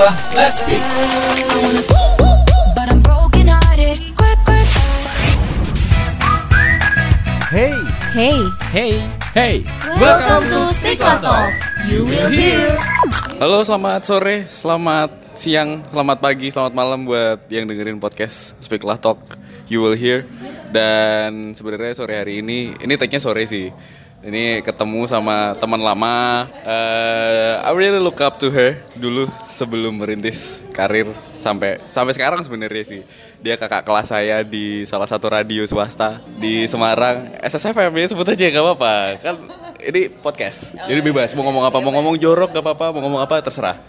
let's speak. but I'm broken hearted. Quick, quick. Hey, Hey, Hey, hey, welcome to Speak Talks. You will hear. Halo, selamat sore, selamat siang, selamat pagi, selamat malam buat yang dengerin podcast Speak Lah Talk You Will Hear. Dan sebenarnya sore hari ini, ini tag-nya sore sih. Ini ketemu sama teman lama. Eh, I really look up to her dulu sebelum merintis karir sampai sampai sekarang sebenarnya sih. Dia kakak kelas saya di salah satu radio swasta di Semarang. SSFM ya sebut aja gak apa-apa. Kan ini podcast. Jadi bebas mau ngomong apa, mau ngomong jorok gak apa-apa, mau ngomong apa terserah.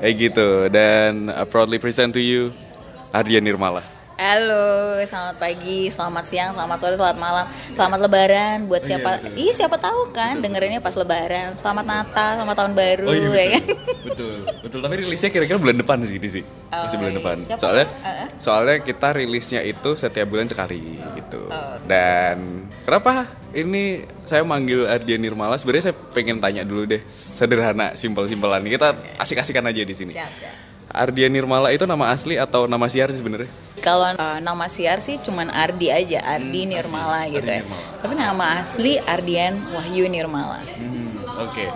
Kayak gitu. Dan I proudly present to you Ardian Nirmala. Halo, selamat pagi, selamat siang, selamat sore, selamat malam, selamat Lebaran buat siapa? Iya, siapa tahu kan dengerinnya pas Lebaran. Selamat Natal, selamat tahun baru, ya kan? betul, betul. Tapi rilisnya kira-kira bulan depan sih di sih. Masih Oh, bulan iya. depan. Siapa? Soalnya, Uh-uh. soalnya kita rilisnya itu setiap bulan sekali gitu. Dan kenapa ini saya manggil Ardian Nirmala? Sebenarnya saya pengen tanya dulu deh, sederhana, simpel-simpelan. Kita asik-asikan aja di sini. Siap, siap. Ardian Nirmala itu nama asli atau nama siar sih sebenarnya? Kalau uh, nama siar sih cuman Ardi aja, Ardi Nirmala gitu ya. Tapi nama asli Ardian Wahyu Nirmala. Hmm, Oke.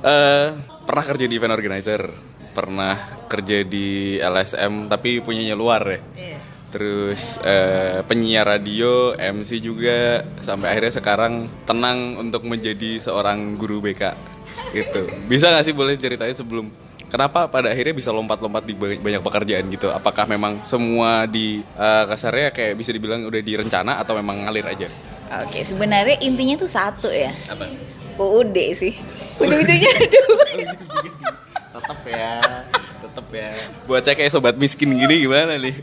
Eh, pernah kerja di event organizer, pernah kerja di LSM tapi punyanya luar ya. Iya. Terus eh, penyiar radio, MC juga sampai akhirnya sekarang tenang untuk menjadi seorang guru BK gitu. Bisa nggak sih boleh ceritain sebelum kenapa pada akhirnya bisa lompat-lompat di ba- banyak pekerjaan gitu? Apakah memang semua di eh, kasarnya kayak bisa dibilang udah direncana atau memang ngalir aja? Oke, sebenarnya intinya tuh satu ya. Apa? UUD sih. Ujung-ujungnya dua. tetep ya tetep ya buat saya kayak sobat miskin gini gimana nih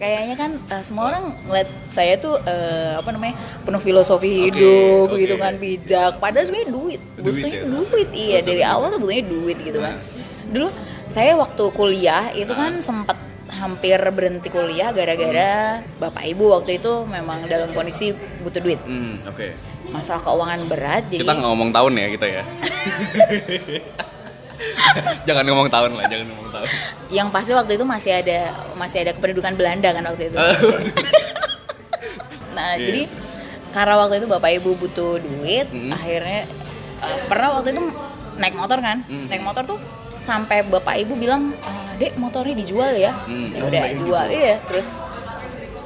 Kayaknya kan eh, semua orang ngeliat saya tuh eh, apa namanya penuh filosofi hidup oke. gitu kan bijak. Padahal sebenarnya duit, butuhnya ya? duit, iya dari awal tuh butuhnya duit gitu kan. Dulu saya waktu kuliah itu kan sempat hampir berhenti kuliah gara-gara bapak ibu waktu itu memang dalam kondisi butuh duit. hmm oke. Masalah keuangan berat jadi kita ngomong tahun ya kita ya. Jangan ngomong tahun lah jangan ngomong tahun. Yang pasti waktu itu masih ada masih ada kependudukan Belanda kan waktu itu. nah Iya. jadi karena waktu itu bapak ibu butuh duit, akhirnya eh, pernah waktu itu naik motor kan, naik motor tuh sampai bapak ibu bilang, "Ah, dek motornya dijual ya, Hmm, ya oh, udah jual. Gitu. iya, terus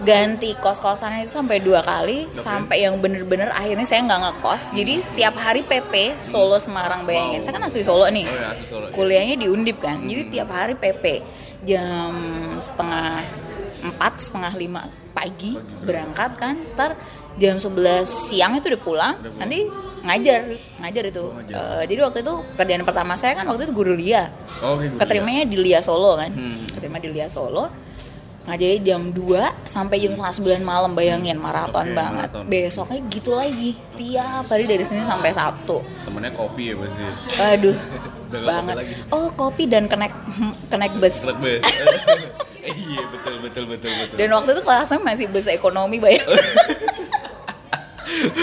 ganti kos kosannya itu sampai dua kali sampai yang bener-bener akhirnya saya nggak ngekos. Jadi tiap hari PP Solo Semarang bayangin. Saya kan asli Solo nih. Oh ya asli Solo ya. kuliahnya di Undip kan. Jadi tiap hari PP jam setengah empat setengah lima pagi berangkat kan. Ntar jam 11 siang itu udah pulang. Nanti ngajar ngajar itu Eh, jadi waktu itu kerjaan pertama saya kan waktu itu guru lia oh guru keterimanya di lia Solo kan Hmm. keterima di lia Solo ngajarin jam 2 sampai jam setengah 9 malam bayangin Oke, maraton banget maraton. besoknya gitu lagi tiap hari dari Senin sampai Sabtu temennya kopi ya pasti Aduh, Udah nggak banget. kopi. Oh, kopi dan kenek kenek bus. Berat bes iya betul betul betul betul Dan waktu itu kelasnya masih bus ekonomi bayang.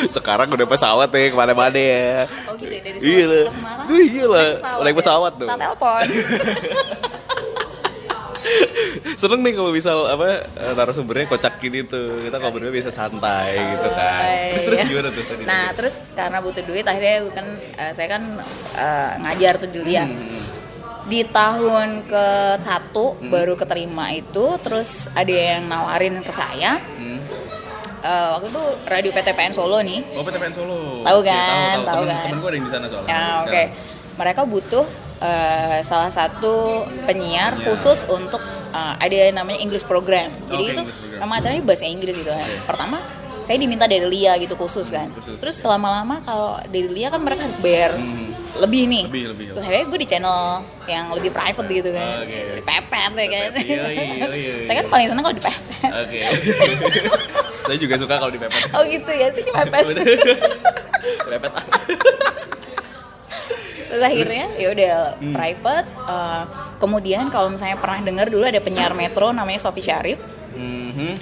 sekarang udah pesawat ya ke mana-mana ya Oh gitu ya dari Iya Solo lah. ke Semarang. Wih, iya lah. Naik Naik pesawat tuh. Tak telepon. seneng nih kalau misal apa eh, narasumbernya kocak gini tuh kita ngobrolnya bisa santai gitu kan terus terus Iya. gimana tuh tadi Nah, terus karena butuh duit akhirnya kan eh, saya kan eh, ngajar tuh di Lia. Hmm, Di tahun ke satu Hmm. baru keterima itu, terus ada yang nawarin ke saya. Hmm. Eh, waktu itu radio PTPN Solo nih. Oh PTPN Solo. Tahu kan, tahu Temen, kan. Temen gue ada yang di sana soalnya. Ya, oke. sekarang. Mereka butuh eh, salah satu penyiar Penyiar. khusus untuk eh, ada yang namanya English program. Jadi Oke, itu nama acaranya bahasa Inggris gitu kan. Pertama saya diminta dari Lia gitu khusus kan. khusus. Terus lama-lama kalau dari Lia kan mereka harus bayar lebih nih. Hmm. Lebih, lebih. Terus akhirnya gue di channel yang lebih private gitu kan. Oke. Dipepet ya kan. Pepet, iya, iya, iya, saya kan paling seneng kalau dipepet. Oke. Saya juga suka kalau dipepet. oh gitu ya sih dipepet. Pepet. Terus akhirnya ya udah Hmm. private. eh, kemudian kalau misalnya pernah dengar dulu ada penyiar Metro namanya Sofi Syarif. Mhm.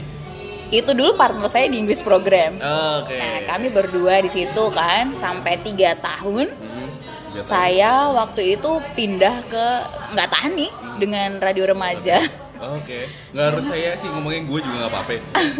Itu dulu partner saya di English program. Oke. Nah kami berdua di situ kan sampai tiga tahun. Nggak tahan. Saya waktu itu pindah ke nggak tahan nih dengan radio remaja Oke, nggak harus saya sih ngomongin gue juga nggak apa-apa.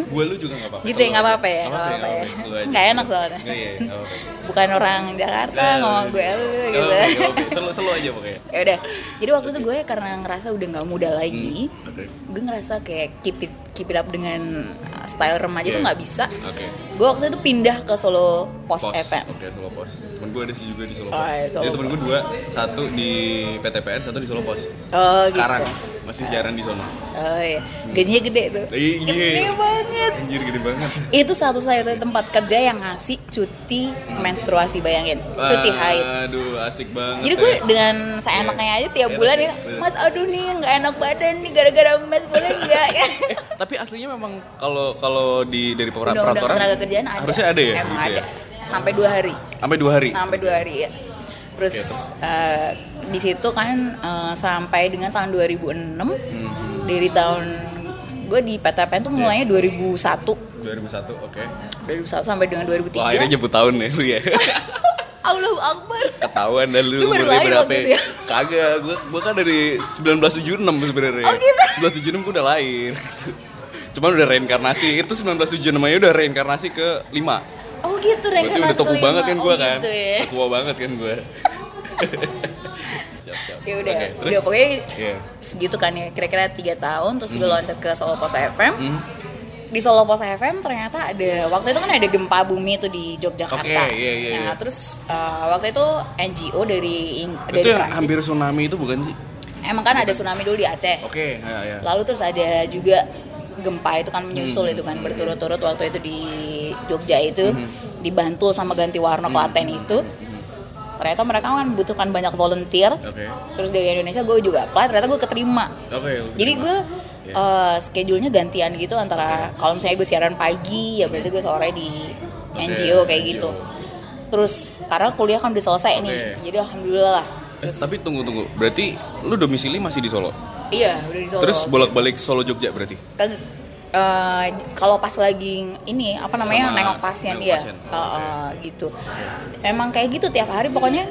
Gue lu juga nggak apa-apa. Gitu ya, nggak apa-apa ya, Nggak apa-apa ya. nggak enak soalnya. Nggak iya, nggak apa-apa. bukan orang Jakarta Nah, ngomong gue lu gitu Oke, oke. Selalu selalu aja pokoknya. ya udah jadi waktu itu gue karena ngerasa udah nggak muda lagi Oke. gue ngerasa kayak keep it keep it up dengan style remaja tuh Iya. nggak bisa Oke. gue waktu itu pindah ke Solo Pos, FM Oke, Solo Pos. Temen gue ada sih juga di Solo Pos. Oh, iya, Solo Jadi temen gue dua, satu di PTPN, satu di Solo Pos. oh Sekarang gitu masih siaran di sono. oh iya gajinya gede tuh Iya. gede banget Anjir gede banget. itu satu satu tempat kerja yang ngasih cuti menstruasi bayangin cuti haid Aduh, asik banget. jadi gue ya. dengan seenaknya aja tiap bulan ya, ya mas aduh nih nggak enak badan nih gara-gara mas boleh nggak ya Eh, tapi aslinya memang kalau kalau di dari peraturan tenaga kerjaan ada harusnya ada ya emang gitu ada ya? sampai dua hari sampai dua hari sampai dua hari ya terus Oke, terus? eh, di situ kan eh, sampai dengan tahun 2006 Hmm. dari tahun gue di PTPN tuh mulainya 2001 2001 oke. 2001 sampai dengan 2003 Wah, akhirnya nyebut tahun ya lu ya? Allahu Akbar. Ketahuan dah lu umurnya berapa waktu itu ya? kagak gua gua kan dari 1976 sebenarnya. Oh, gitu? 1976 gua udah lahir gitu. cuman udah reinkarnasi itu 1976 aja udah reinkarnasi ke 5 oh gitu Berarti reinkarnasi udah topu banget kan gua oh, kan? gitu ya. Tua banget kan gua. siap ya udah Oke, terus? udah pokoknya Iya. segitu kan ya kira-kira tiga tahun terus gue Hmm. loncat ke Solo Pos FM di Solo Pos FM ternyata ada waktu itu kan ada gempa bumi tuh di Yogyakarta Oke, iya, iya, nah iya. terus uh, waktu itu NGO dari Ing- dari itu yang Prancis hampir tsunami itu bukan sih emang kan ada tsunami dulu di Aceh oke ya ya lalu terus ada juga gempa itu kan menyusul Hmm. itu kan berturut-turut waktu itu di Jogja itu Hmm. dibantu sama ganti warna Klaten itu ternyata mereka kan butuhkan banyak volunteer. Oke. Terus dari Indonesia gue juga apply ternyata gue keterima. Lu jadi gue Iya. eh, schedule-nya gantian gitu antara kalau misalnya gue siaran pagi ya berarti gue sore di Oke, NGO kayak NGO. gitu. Terus karena kuliah kan udah selesai nih Oke. jadi alhamdulillah lah. Eh, tapi tunggu tunggu. Berarti lu domisili masih di Solo? Iya udah di Solo. Terus bolak-balik Solo Jogja berarti? Kag- eh, kalau pas lagi ini apa namanya Sama nengok pasien nengok iya pasien. Eh, eh, gitu emang kayak gitu tiap hari pokoknya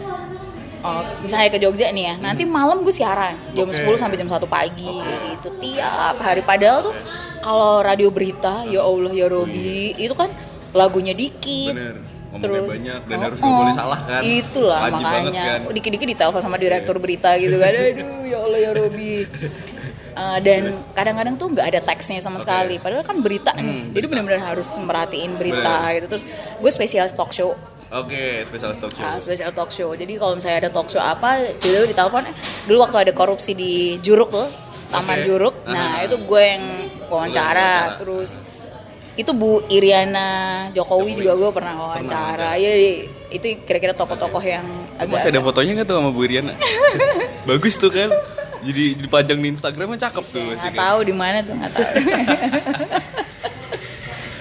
eh, misalnya ke Jogja nih ya nanti malam gue siaran jam Oke. 10 sampai jam 1 pagi kayak gitu tiap hari padahal tuh kalau radio berita ya Allah ya Robi itu kan lagunya dikit Bener. Ngomongnya banyak dan harus Oh, nggak oh. boleh salah kan. Itulah Wajib makanya. kan. Oh, dikit-dikit ditelepon sama direktur berita gitu kan. Aduh ya Allah ya Robi. Uh, dan kadang-kadang tuh nggak ada teksnya sama sekali. Padahal kan berita nih. Jadi benar-benar harus merhatiin berita Hmm, Bener. gitu. Terus gue spesialis talk show. Oke, spesialis talk show. Ah, spesial talk show. Jadi kalau misalnya ada talk show apa, dulu ditelepon. eh, Dulu waktu ada korupsi di Juruk tuh, Oke. Taman Juruk. Nah, Ah. itu gue yang wawancara. Terus itu Bu Iriana Jokowi juga gue pernah wawancara. Iya, iya. itu kira-kira tokoh-tokoh yang agak Masih ada fotonya nggak tuh sama Bu Iriana? Bagus tuh kan. Jadi dipajang di Instagramnya cakep tuh masih nggak tahu di mana tuh nggak tahu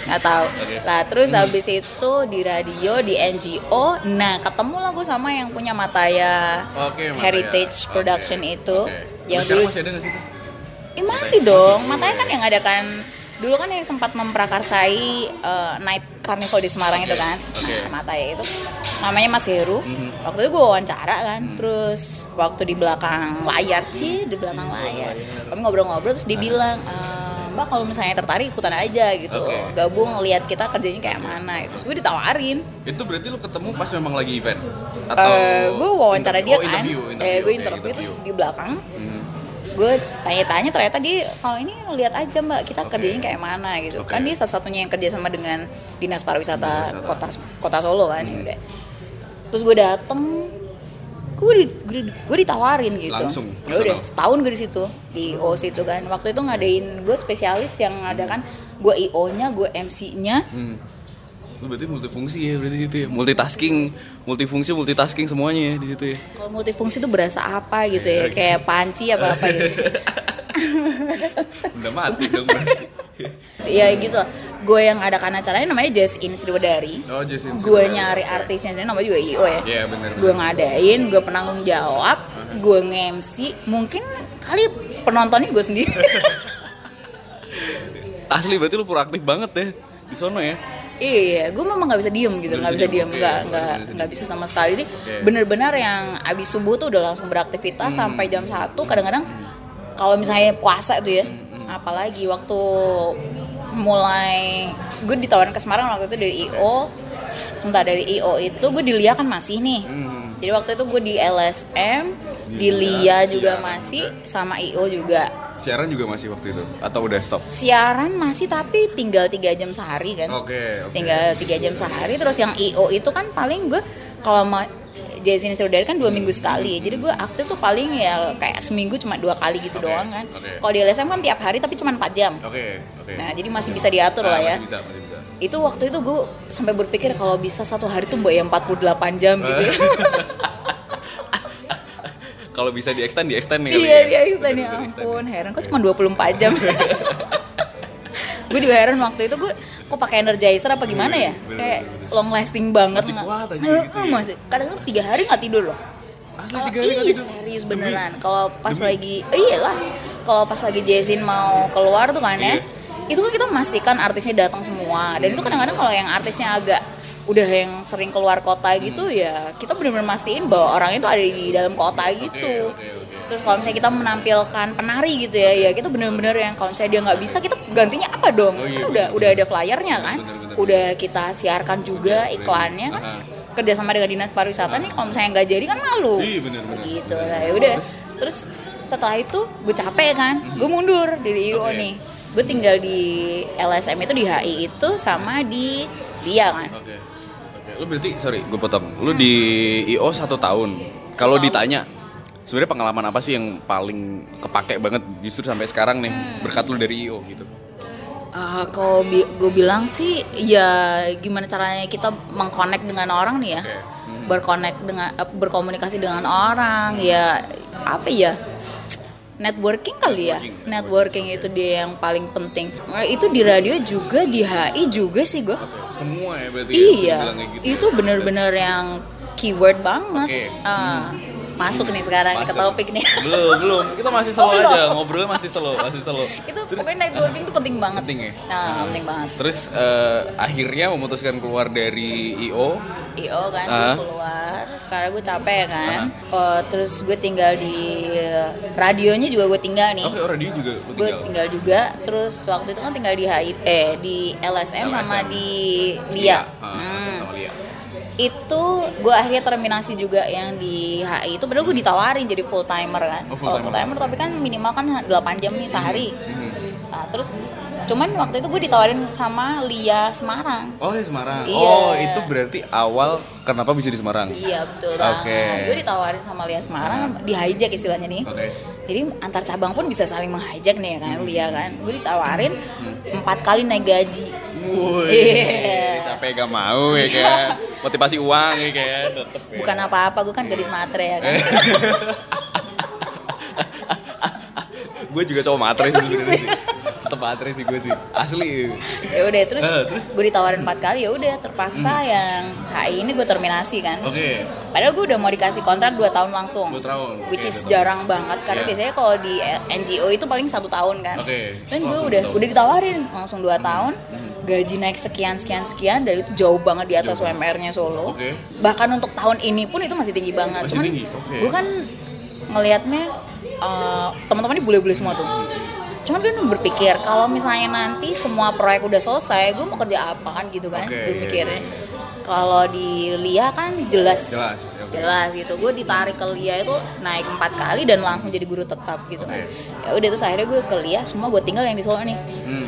nggak tahu lah terus habis itu di radio di NGO nah ketemu lah gue sama yang punya Mataya Oke, Mataya. Heritage. Production itu Oke. yang dulu masih ada nggak sih? Eh, masih dong Mataya kan yang ada kan dulu kan yang sempat memprakarsai eh, Night Carnival di Semarang Oke, itu kan oke. nah Mataya itu namanya Mas Heru Mhm. waktu itu gue wawancara kan Hmm. terus waktu di belakang layar sih di belakang layar kami ngobrol-ngobrol terus dia bilang "Eh, Mbak kalau misalnya tertarik ikutan aja gitu Oke. gabung lihat kita kerjanya kayak mana terus gue ditawarin Itu berarti lu ketemu pas memang lagi event? Atau Eh, gue wawancara dia oh, kan interview, eh interview, gue interview terus interview. di belakang Mhm. Gue tanya-tanya ternyata dia kalau ini lihat aja mbak kita Oke. kerjanya kayak mana gitu Oke. kan dia satu-satunya yang kerja sama dengan dinas pariwisata Pariwisata. kota kota Solo kan Hmm. udah terus gue dateng gue di, gue, di- gue ditawarin gitu Langsung, ya udah setahun gue di situ di IO situ kan waktu itu ngadain gue spesialis yang ada kan gue IO nya gue MC nya Hmm. Lu berarti multifungsi ya berarti situ ya. Multitasking, multifungsi, multitasking semuanya ya di situ ya. kalau multifungsi itu berasa apa gitu ya Oke. kayak panci apa apa gitu Udah mati dong berarti. ya gitu gue yang adakan acaranya namanya Jazz In Sriwedari Oh, Jason. gue nyari artisnya sendiri namanya juga IO ya Iya, bener. gue ngadain gue penanggung jawab gue nge-MC mungkin kali penontonnya gue sendiri Asli berarti lu proaktif banget ya di sono ya. Iya, gue memang nggak bisa diem gitu, Nggak bisa diem, diem, nggak nggak nggak bisa sama sekali. Jadi Oke. bener-bener yang abis subuh tuh udah langsung beraktivitas Hmm. sampai jam satu. Kadang-kadang kalau misalnya puasa tuh ya, Hmm, apalagi waktu mulai gue ditawarin ke Semarang waktu itu dari IO, sebentar dari IO itu gue di Lia kan masih nih. Hmm. Jadi waktu itu gue di LSM, di Lia juga masih, sama IO juga. Siaran juga masih waktu itu atau udah stop? Siaran masih tapi tinggal tiga jam sehari kan Oke, oke. tinggal tiga jam sehari terus yang io itu kan paling gue kalau mau Jason Strawberry kan dua minggu sekali jadi gue aktif tuh paling ya kayak seminggu cuma dua kali gitu Oke, doang kan oke. kalau di LSM kan tiap hari tapi cuma 4 jam Oke, oke. nah jadi masih bisa diatur Ah, lah ya Masih bisa, masih bisa. itu waktu itu gue sampai berpikir kalau bisa satu hari tuh mbak ya 48 jam gitu ya. Kalau bisa di extend, di extend nih iya ya. dia extend ya ampun. Heran kok cuma 24 jam? Gue juga heran waktu itu gue kok pakai energizer apa gimana ya? Bener, kayak bener, long lasting banget. Masih kuat aja gitu ya. masih. Kadang-kadang tiga hari nggak tidur loh. Asli tiga hari tidur? serius beneran. Kalau pas Demi? lagi iyalah. Kalau pas lagi Jasin mau keluar tuh kan ya Iya. itu kan kita memastikan artisnya datang semua. Dan itu kadang-kadang kalau yang artisnya agak udah yang sering keluar kota gitu Hmm. ya kita benar-benar mastiin bahwa orang itu ada di dalam kota gitu. oke, oke. terus kalau misalnya kita menampilkan penari gitu ya ya kita benar-benar yang kalau misalnya dia nggak bisa kita gantinya apa dong? Oh, iya, kan udah udah ada flyernya kan? Bener, bener, udah kita siarkan juga iklannya kan? Aha. kerjasama dengan dinas pariwisata nih kalau misalnya nggak jadi kan malu. Iya, bener, bener. gitu. Nah ya udah. Terus? Setelah itu gue capek kan? Gue mundur dari IO Oke. nih. Gue tinggal di LSM itu di HI itu sama di dia kan? Oke. Lu berarti sorry, gue potong. Lu di IO satu tahun. Kalau ditanya sebenarnya pengalaman apa sih yang paling kepake banget justru sampai sekarang nih Hmm. berkat lu dari IO gitu. Ah, kalau gue bilang sih ya gimana caranya kita mengkonek dengan orang nih ya Oke. berkonek dengan eh, berkomunikasi dengan orang ya apa ya networking kali ya Networking. networking itu dia yang paling penting Nah, itu di radio juga di HI juga sih gue Semua ya berarti. ya, iya dibilang kayak gitu itu ya. bener-bener yang keyword banget Oke. Ah, masuk nih sekarang ke Masuk. topik nih Belum, belum. Kita masih slow Oh, aja, ngobrolnya masih slow, masih slow. itu pokoknya networking itu penting banget Penting ya? nah, penting banget Terus eh, akhirnya memutuskan keluar dari IO. IO kan gue keluar karena gue capek kan Oh, terus gue tinggal di radionya juga gue tinggal nih Oke, oh, radio juga gue tinggal. tinggal juga terus waktu itu kan tinggal di HI eh di LSM, LSM. sama di Lia Ah, Hmm. sama Lia. Itu gue akhirnya terminasi juga yang di HI itu padahal gue ditawarin jadi full timer kan Oh, full timer. full timer tapi kan minimal kan 8 jam nih sehari Mhm. nah, terus cuman waktu itu gue ditawarin sama Lia Semarang Oh, di Semarang. Iya. Oh, itu berarti awal kenapa bisa di Semarang? Iya betul Oke. banget. Gue ditawarin sama Lia Semarang, di hijack istilahnya nih. Oke. Jadi antar cabang pun bisa saling menghijack nih ya kan, Lia kan. Gue ditawarin Hmm. empat kali naik gaji. Woi, Iya. siapa yang gak mau ya kan? Motivasi uang ya kan, tetep ya. Bukan apa-apa, gue kan gadis matre ya kan. gue juga cowok matre sih sebenarnya sih. Tetep matre sih gue sih. Asli. ya udah terus, Eh, terus? gue ditawarin empat kali ya udah terpaksa yang HI ini gue terminasi kan. Oke. Padahal gue udah mau dikasih kontrak 2 tahun langsung. Dua tahun, Which oke, is dua tahun. jarang banget karena Iya. biasanya kalau di NGO itu paling satu tahun kan. Oke. Dan gue udah tahun. udah ditawarin langsung 2 tahun. Gaji naik sekian sekian sekian dan itu jauh banget di atas Jauh. UMR-nya Solo. Oke. Bahkan untuk tahun ini pun itu masih tinggi banget. Masih Cuman tinggi, oke. gue kan ngelihatnya eh, teman-teman ini bule-bule semua tuh. Cuman gue berpikir kalau misalnya nanti semua proyek udah selesai, gue mau kerja apa kan gitu kan? Oke, gue iya, mikirnya. Kalau di Lia kan jelas, Jelas, oke. jelas gitu. Gue ditarik ke Lia itu naik empat kali dan langsung jadi guru tetap gitu kan. Oke. Ya udah terus akhirnya gue ke Lia, semua gue tinggal yang di Solo nih. Hmm.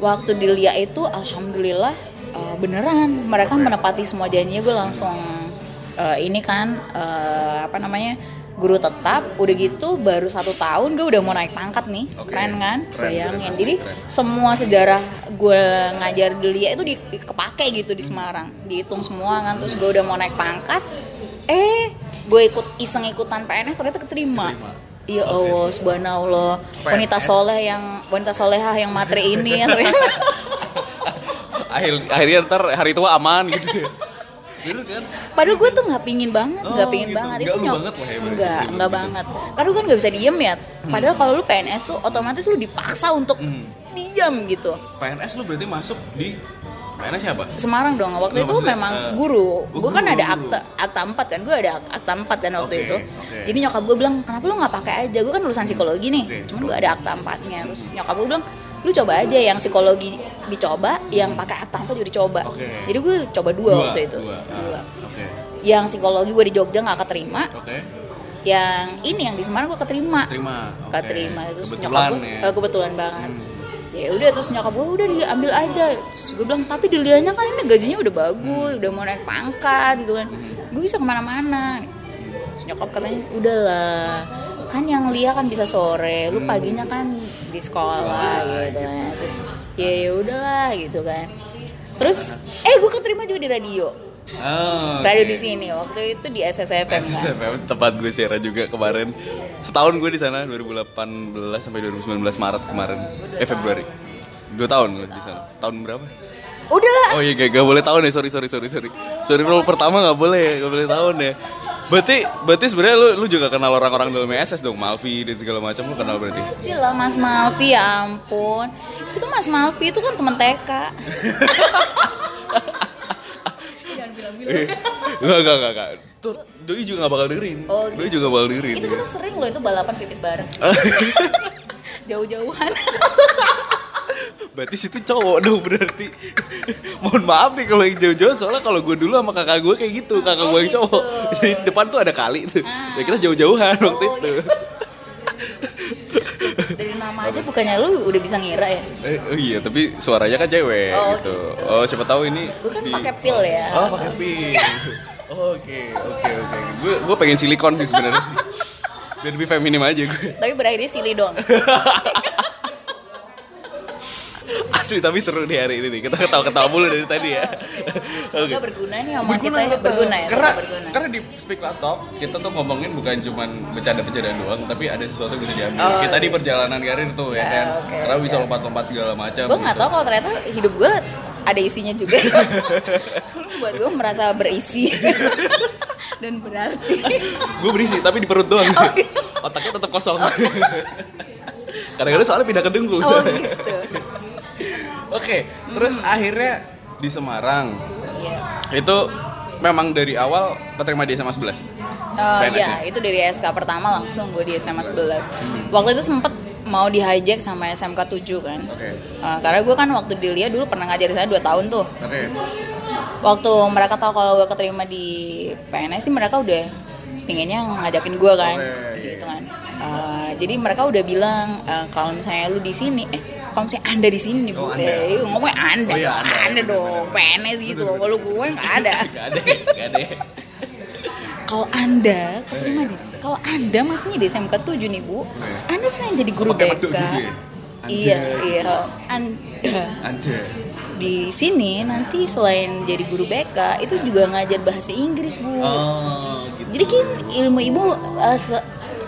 Waktu di Lia itu, alhamdulillah eh, beneran mereka menepati semua janjinya. Gue langsung eh, ini kan eh, apa namanya guru tetap. Udah gitu baru satu tahun gue udah mau naik pangkat nih, Oke. keren kan? Keren, Bayangin. keren, Jadi keren. semua sejarah gue ngajar di Lia itu di, di- kepake gitu di Semarang. Dihitung semua kan. Terus gue udah mau naik pangkat. Eh, gue ikut iseng ikutan PNS ternyata keterima. Iya Allah, subhanallah. Wanita soleh yang wanita solehah yang matre ini ya ternyata. Akhir, akhirnya ntar hari tua aman gitu ya. Dulu kan. Padahal gue tuh nggak pingin banget, nggak Oh, pingin gitu. banget. Lu nyok- banget lah ya berarti, Nggak, gitu. nggak banget. Karena kan nggak bisa diem ya. Padahal kalau lu PNS tuh otomatis lu dipaksa untuk Hmm. diam gitu. PNS lu berarti masuk di PNS siapa? Semarang dong waktu Nggak, itu maksudnya, memang eh, guru oh, gue kan guru, ada akta akta 4 kan gue ada akta 4 kan waktu Oke, itu oke. jadi nyokap gue bilang kenapa lu nggak pakai aja gue kan lulusan psikologi nih Oke, cuman gue ada akta 4 nya terus nyokap gue bilang lu coba aja yang psikologi dicoba yang pakai akta 4 juga dicoba Oke. jadi gue coba dua, waktu itu Dua. ah, Dua. Oke. yang psikologi gue di Jogja nggak keterima Oke. yang ini yang di Semarang gue keterima Terima. Oke. keterima terus Kebetulan nyokap gue ya. eh, kebetulan banget ya udah terus nyokap gue udah diambil aja. Terus gue bilang tapi dilihatnya kan ini gajinya udah bagus udah mau naik pangkat gitu kan. Gue bisa ke mana-mana. Terus nyokap katanya udahlah kan yang Lia kan bisa sore lu paginya kan di sekolah gitu kan. Terus ya ya udahlah gitu kan. Terus eh gue keterima juga di radio Oh, radio oke. di sini. Waktu itu di SSFM kan SSFM tempat gue siaran juga kemarin. Setahun gue di sana 2018 sampai 2019 Maret kemarin. Eh Februari. dua tahun gue di sana. Tahun berapa? Udahlah oh iya gak, gak boleh tahun ya. Sorry sorry sorry sorry. Sorry rule pertama gak boleh gak boleh tahun ya. Berarti berarti sebenarnya lu lu juga kenal orang-orang dalam SS dong? Malvi dan segala macam lu kenal berarti? Pasti lah Mas Malpi ya ampun. Itu Mas Malpi itu kan temen TK Jangan bilang-bilang Enggak, enggak, enggak, enggak. Tuh, Doi juga gak bakal dengerin. Oh, Doi juga gak bakal dengerin. Itu kita sering loh itu balapan pipis bareng Jauh-jauhan berarti situ cowok dong berarti. Mohon maaf nih kalau yang jauh-jauh soalnya kalau gue dulu sama kakak gue kayak gitu, kakak gue yang cowok. Jadi depan tuh ada kali tuh. Ya kita jauh-jauhan waktu Oh, itu. iya. Dari nama aja bukannya lu udah bisa ngira ya Eh, oh iya, tapi suaranya kan cewek Oh, gitu. gitu. Oh, siapa tahu ini Gue kan di- pakai pil ya Oh, pakai pil. Oke, oke, oke. Gue gue pengen silikon sih sebenarnya sih. Biar lebih feminim aja gue. Tapi berakhirnya silidon Asli tapi seru nih hari ini nih. Kita ketawa-ketawa mulu dari tadi ya. Semoga Oke. berguna nih omongan kita ya. Berguna ya Karena berguna karena di Speak Talk kita tuh ngomongin bukan cuman bercanda-bercandaan doang, tapi ada sesuatu yang bisa diambil. Oh, kita di iya. perjalanan karir tuh ya Ah, kan. oke, Karena bisa lompat-lompat segala macam. Gue nggak gitu. tahu kalau ternyata hidup gue ada isinya juga buat gue merasa berisi Dan berarti Gue berisi tapi di perut doang. Oh, iya. Otaknya tetap kosong. Kadang-kadang soalnya pindah ke dengkul. Oh soalnya. Gitu Oke, terus akhirnya di Semarang. Iya. Itu memang dari awal keterima di SMA 11. Eh, PNS ya, itu dari SK pertama langsung gue di SMA 11 Waktu itu sempet mau di hijack sama SMK 7 kan. Oke. Eh, Karena gue kan waktu di Lia dulu pernah ngajar di sana 2 tahun tuh. Oke. Waktu mereka tahu kalau gue keterima di PNS sih mereka udah pinginnya ngajakin gue kan Oke, gitu kan Eh, jadi mereka udah bilang eh, kalau misalnya lu di sini eh kalau misalnya anda di sini Oh, bu Anda. eh, ngomongnya anda Oh, iya, Anda. anda, dong. PNS gitu kalau gue nggak ada ada, gak ada. kalau anda keterima di kalau anda maksudnya di SMK 7 nih bu anda selain jadi guru Oh, BK? Anda. iya iya anda Ada. di sini nanti selain jadi guru BK itu juga ngajar bahasa Inggris bu Oh, gitu. jadi kan ilmu ibu uh,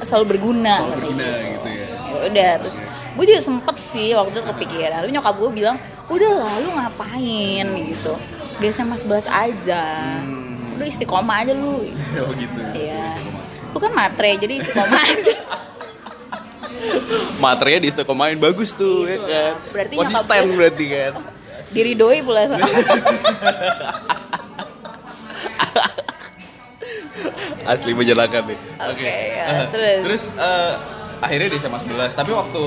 selalu berguna katanya. berguna gitu ya. Ya udah terus gue juga sempet sih waktu itu kepikiran tapi nyokap gue bilang udah lah lu ngapain gitu di SMA 11 aja Hmm. lu istiqomah aja lu Oh gitu. Iya. Lu kan matre jadi istiqomah aja. Materinya di istiqomahin bagus tuh ya Gitu kan. lah. Berarti Konsisten berarti kan. Diri doi pula sama. Asli menyenangkan nih. Oke, ya, Eh, terus? Terus eh, akhirnya di SMA 11. Tapi waktu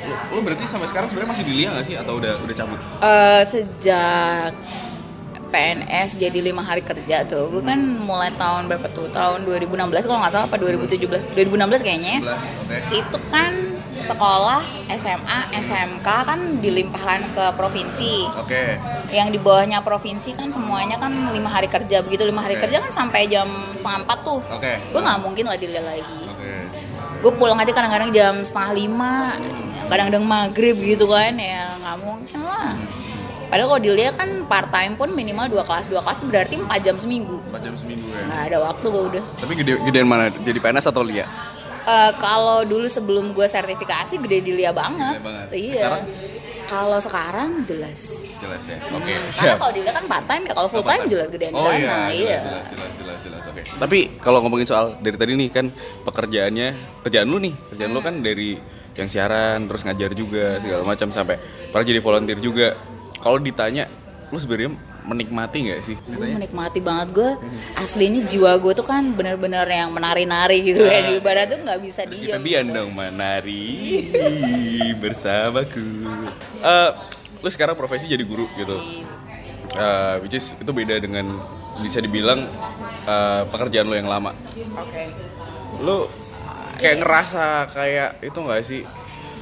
lu, lu berarti sampai sekarang sebenarnya masih di Lia gak sih atau udah udah cabut? Eh, sejak PNS jadi lima hari kerja tuh gue kan mulai tahun berapa tuh tahun 2016 kalau nggak salah apa 2017 2016 kayaknya 11. Oke. itu kan sekolah SMA SMK kan dilimpahkan ke provinsi Oke. yang di bawahnya provinsi kan semuanya kan lima hari kerja begitu lima hari Oke. kerja kan sampai jam setengah empat tuh Oke. gue nggak mungkin lah dilihat lagi Oke. gue pulang aja kadang-kadang jam setengah lima kadang-kadang maghrib gitu kan ya nggak mungkin lah padahal kalau dilihat kan part time pun minimal dua kelas dua kelas berarti empat jam seminggu 4 jam seminggu ya. nggak ada waktu gue udah Tapi gede gedean mana? Jadi PNS atau Lia? Eh, kalau dulu sebelum gue sertifikasi gede di Lia banget, Gede banget. iya Sekarang? kalau sekarang jelas Jelas ya. Oke, Karena siap. kalau dilihat kan part time ya kalau full time jelas gedean di Oh sana iya, iya, jelas, jelas, jelas, jelas, jelas, oke. Tapi kalau ngomongin soal dari tadi nih kan pekerjaannya, kerjaan lu nih, kerjaan lu kan dari yang siaran, terus ngajar juga segala macam sampai pernah jadi volunteer juga. Kalau ditanya lu sebenarnya menikmati nggak sih? gue menikmati banget gue aslinya jiwa gue tuh kan bener-bener yang menari-nari gitu Ah. kan ibarat tuh nggak bisa Kita diem bian dong menari bersamaku. Eh, lu sekarang profesi jadi guru gitu. Eh, which is itu beda dengan bisa dibilang eh, pekerjaan lo yang lama. oke Lu kayak ngerasa kayak itu nggak sih?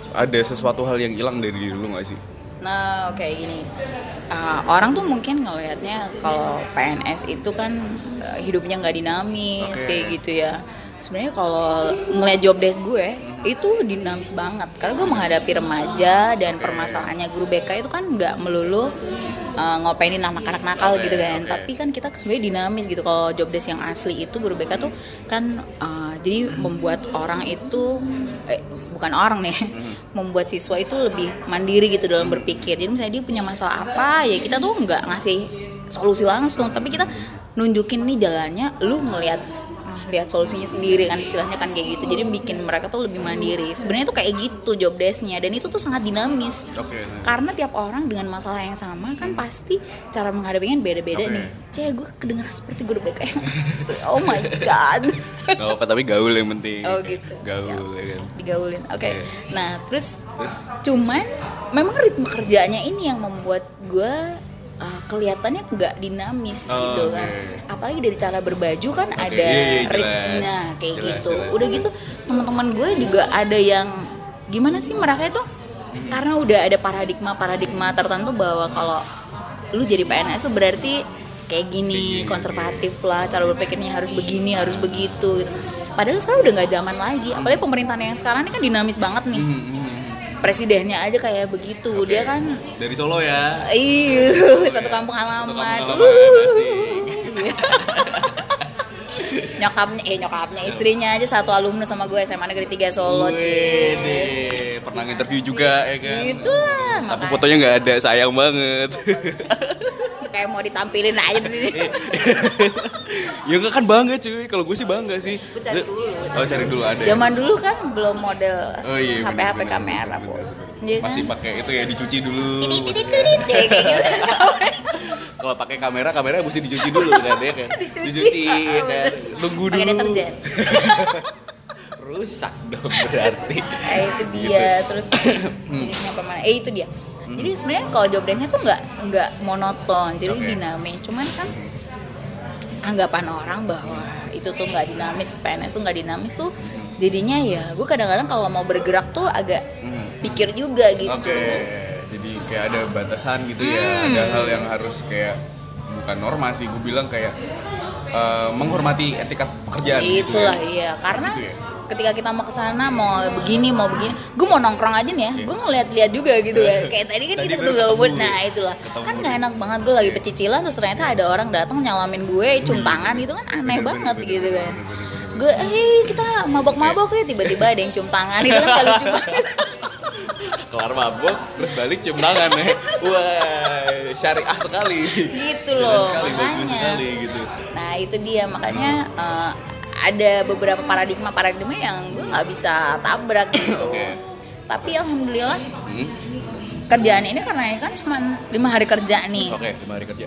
Ada sesuatu hal yang hilang dari diri lu nggak sih? Nah, oke gini. Uh, orang tuh mungkin ngelihatnya kalau PNS itu kan uh, hidupnya nggak dinamis Oke. kayak gitu ya. Sebenarnya kalau ngeliat job desk gue itu dinamis banget karena gue menghadapi remaja dan permasalahannya guru BK itu kan nggak melulu uh, ngopainin anak-anak nakal Oke, gitu kan. oke. Tapi kan kita sebenarnya dinamis gitu. Kalau job desk yang asli itu guru BK tuh kan uh, jadi membuat orang itu eh, bukan orang nih membuat siswa itu lebih mandiri gitu dalam berpikir. Jadi misalnya dia punya masalah apa ya kita tuh nggak ngasih solusi langsung. Tapi kita nunjukin nih jalannya lu ngelihat ah, lihat solusinya sendiri kan istilahnya kan kayak gitu jadi bikin mereka tuh lebih mandiri sebenarnya tuh kayak gitu job desknya dan itu tuh sangat dinamis Oke. nah. karena tiap orang dengan masalah yang sama kan pasti cara menghadapinya beda-beda Oke. nih cek gue kedengeran seperti guru BK yang oh my god Gak apa tapi gaul yang penting. Oh, gitu. Gaul ya kan. digaulin. Oke. Oke. Nah, terus, Terus? cuman memang ritme kerjanya ini yang membuat gue uh, kelihatannya nggak dinamis Oh, gitu kan. oke. Apalagi dari cara berbaju kan ada iya, iya, jelas. ritmenya kayak Jelas, gitu. jelas, udah jelas. gitu teman-teman gue juga ada yang gimana sih mereka itu karena udah ada paradigma-paradigma tertentu bahwa kalau lu jadi PNS tuh berarti kayak gini, konservatif lah, cara berpikirnya harus begini, harus begitu gitu. Padahal sekarang udah nggak zaman lagi. Apalagi pemerintahan yang sekarang ini kan dinamis banget nih. Presidennya aja kayak begitu. Dia kan Dari Solo ya. iya, satu kampung halaman. Satu kampung halaman, asik. nyokapnya eh nyokapnya istrinya aja satu alumni sama gue SMA Negeri 3 Solo sih pernah interview juga ya kan. itulah Tapi makanya fotonya nggak ada, sayang banget. kayak mau ditampilin aja di sini ya nggak kan bangga cuy, kalau gue sih bangga sih. gue cari dulu Oh cari dulu ada. ya? zaman dulu kan belum model Oh iya. HP HP bener, kamera bu. Iya kan? Masih pakai itu ya dicuci dulu. Ya, kayak gitu. Kalau pakai kamera, kamera mesti dicuci dulu kan ya kan. Dicuci ya kan. Tunggu dulu. Pakai deterjen. Rusak dong berarti. Eh, itu dia terus ini nyampe mana eh itu dia jadi sebenarnya kalau job desknya tuh nggak nggak monoton jadi Oke. dinamis cuman kan anggapan orang bahwa itu tuh nggak dinamis PNS tuh nggak dinamis tuh jadinya ya gue kadang-kadang kalau mau bergerak tuh agak pikir juga gitu Oke, jadi kayak ada batasan gitu ya, Hmm. ada hal yang harus kayak bukan norma sih, gue bilang kayak eh, menghormati etika pekerjaan. gitu itulah ya. iya karena Gitu ya? Ketika kita mau ke sana mau begini mau begini gue mau nongkrong aja nih ya gue ngeliat-liat juga gitu kan kayak tadi kan Iya. Tadi kita baru ketemu gabut ketemu. nah itulah Ketemu. kan gak enak banget gue lagi pecicilan terus ternyata ada orang datang nyalamin gue cium tangan gitu kan aneh banget gitu kan gue eh kita mabok-mabok ya tiba-tiba ada yang cium tangan itu kan gak lucu banget Kelar mabok, terus balik cium tangan ya. Wah, syariah sekali. Gitu loh, sekali, makanya. sekali gitu. Nah itu dia makanya eh, ada beberapa paradigma paradigma yang gue nggak bisa tabrak gitu. Oke. Tapi alhamdulillah Hmm? kerjaan ini karena ini kan cuma lima hari kerja nih. Oke, lima hari kerja.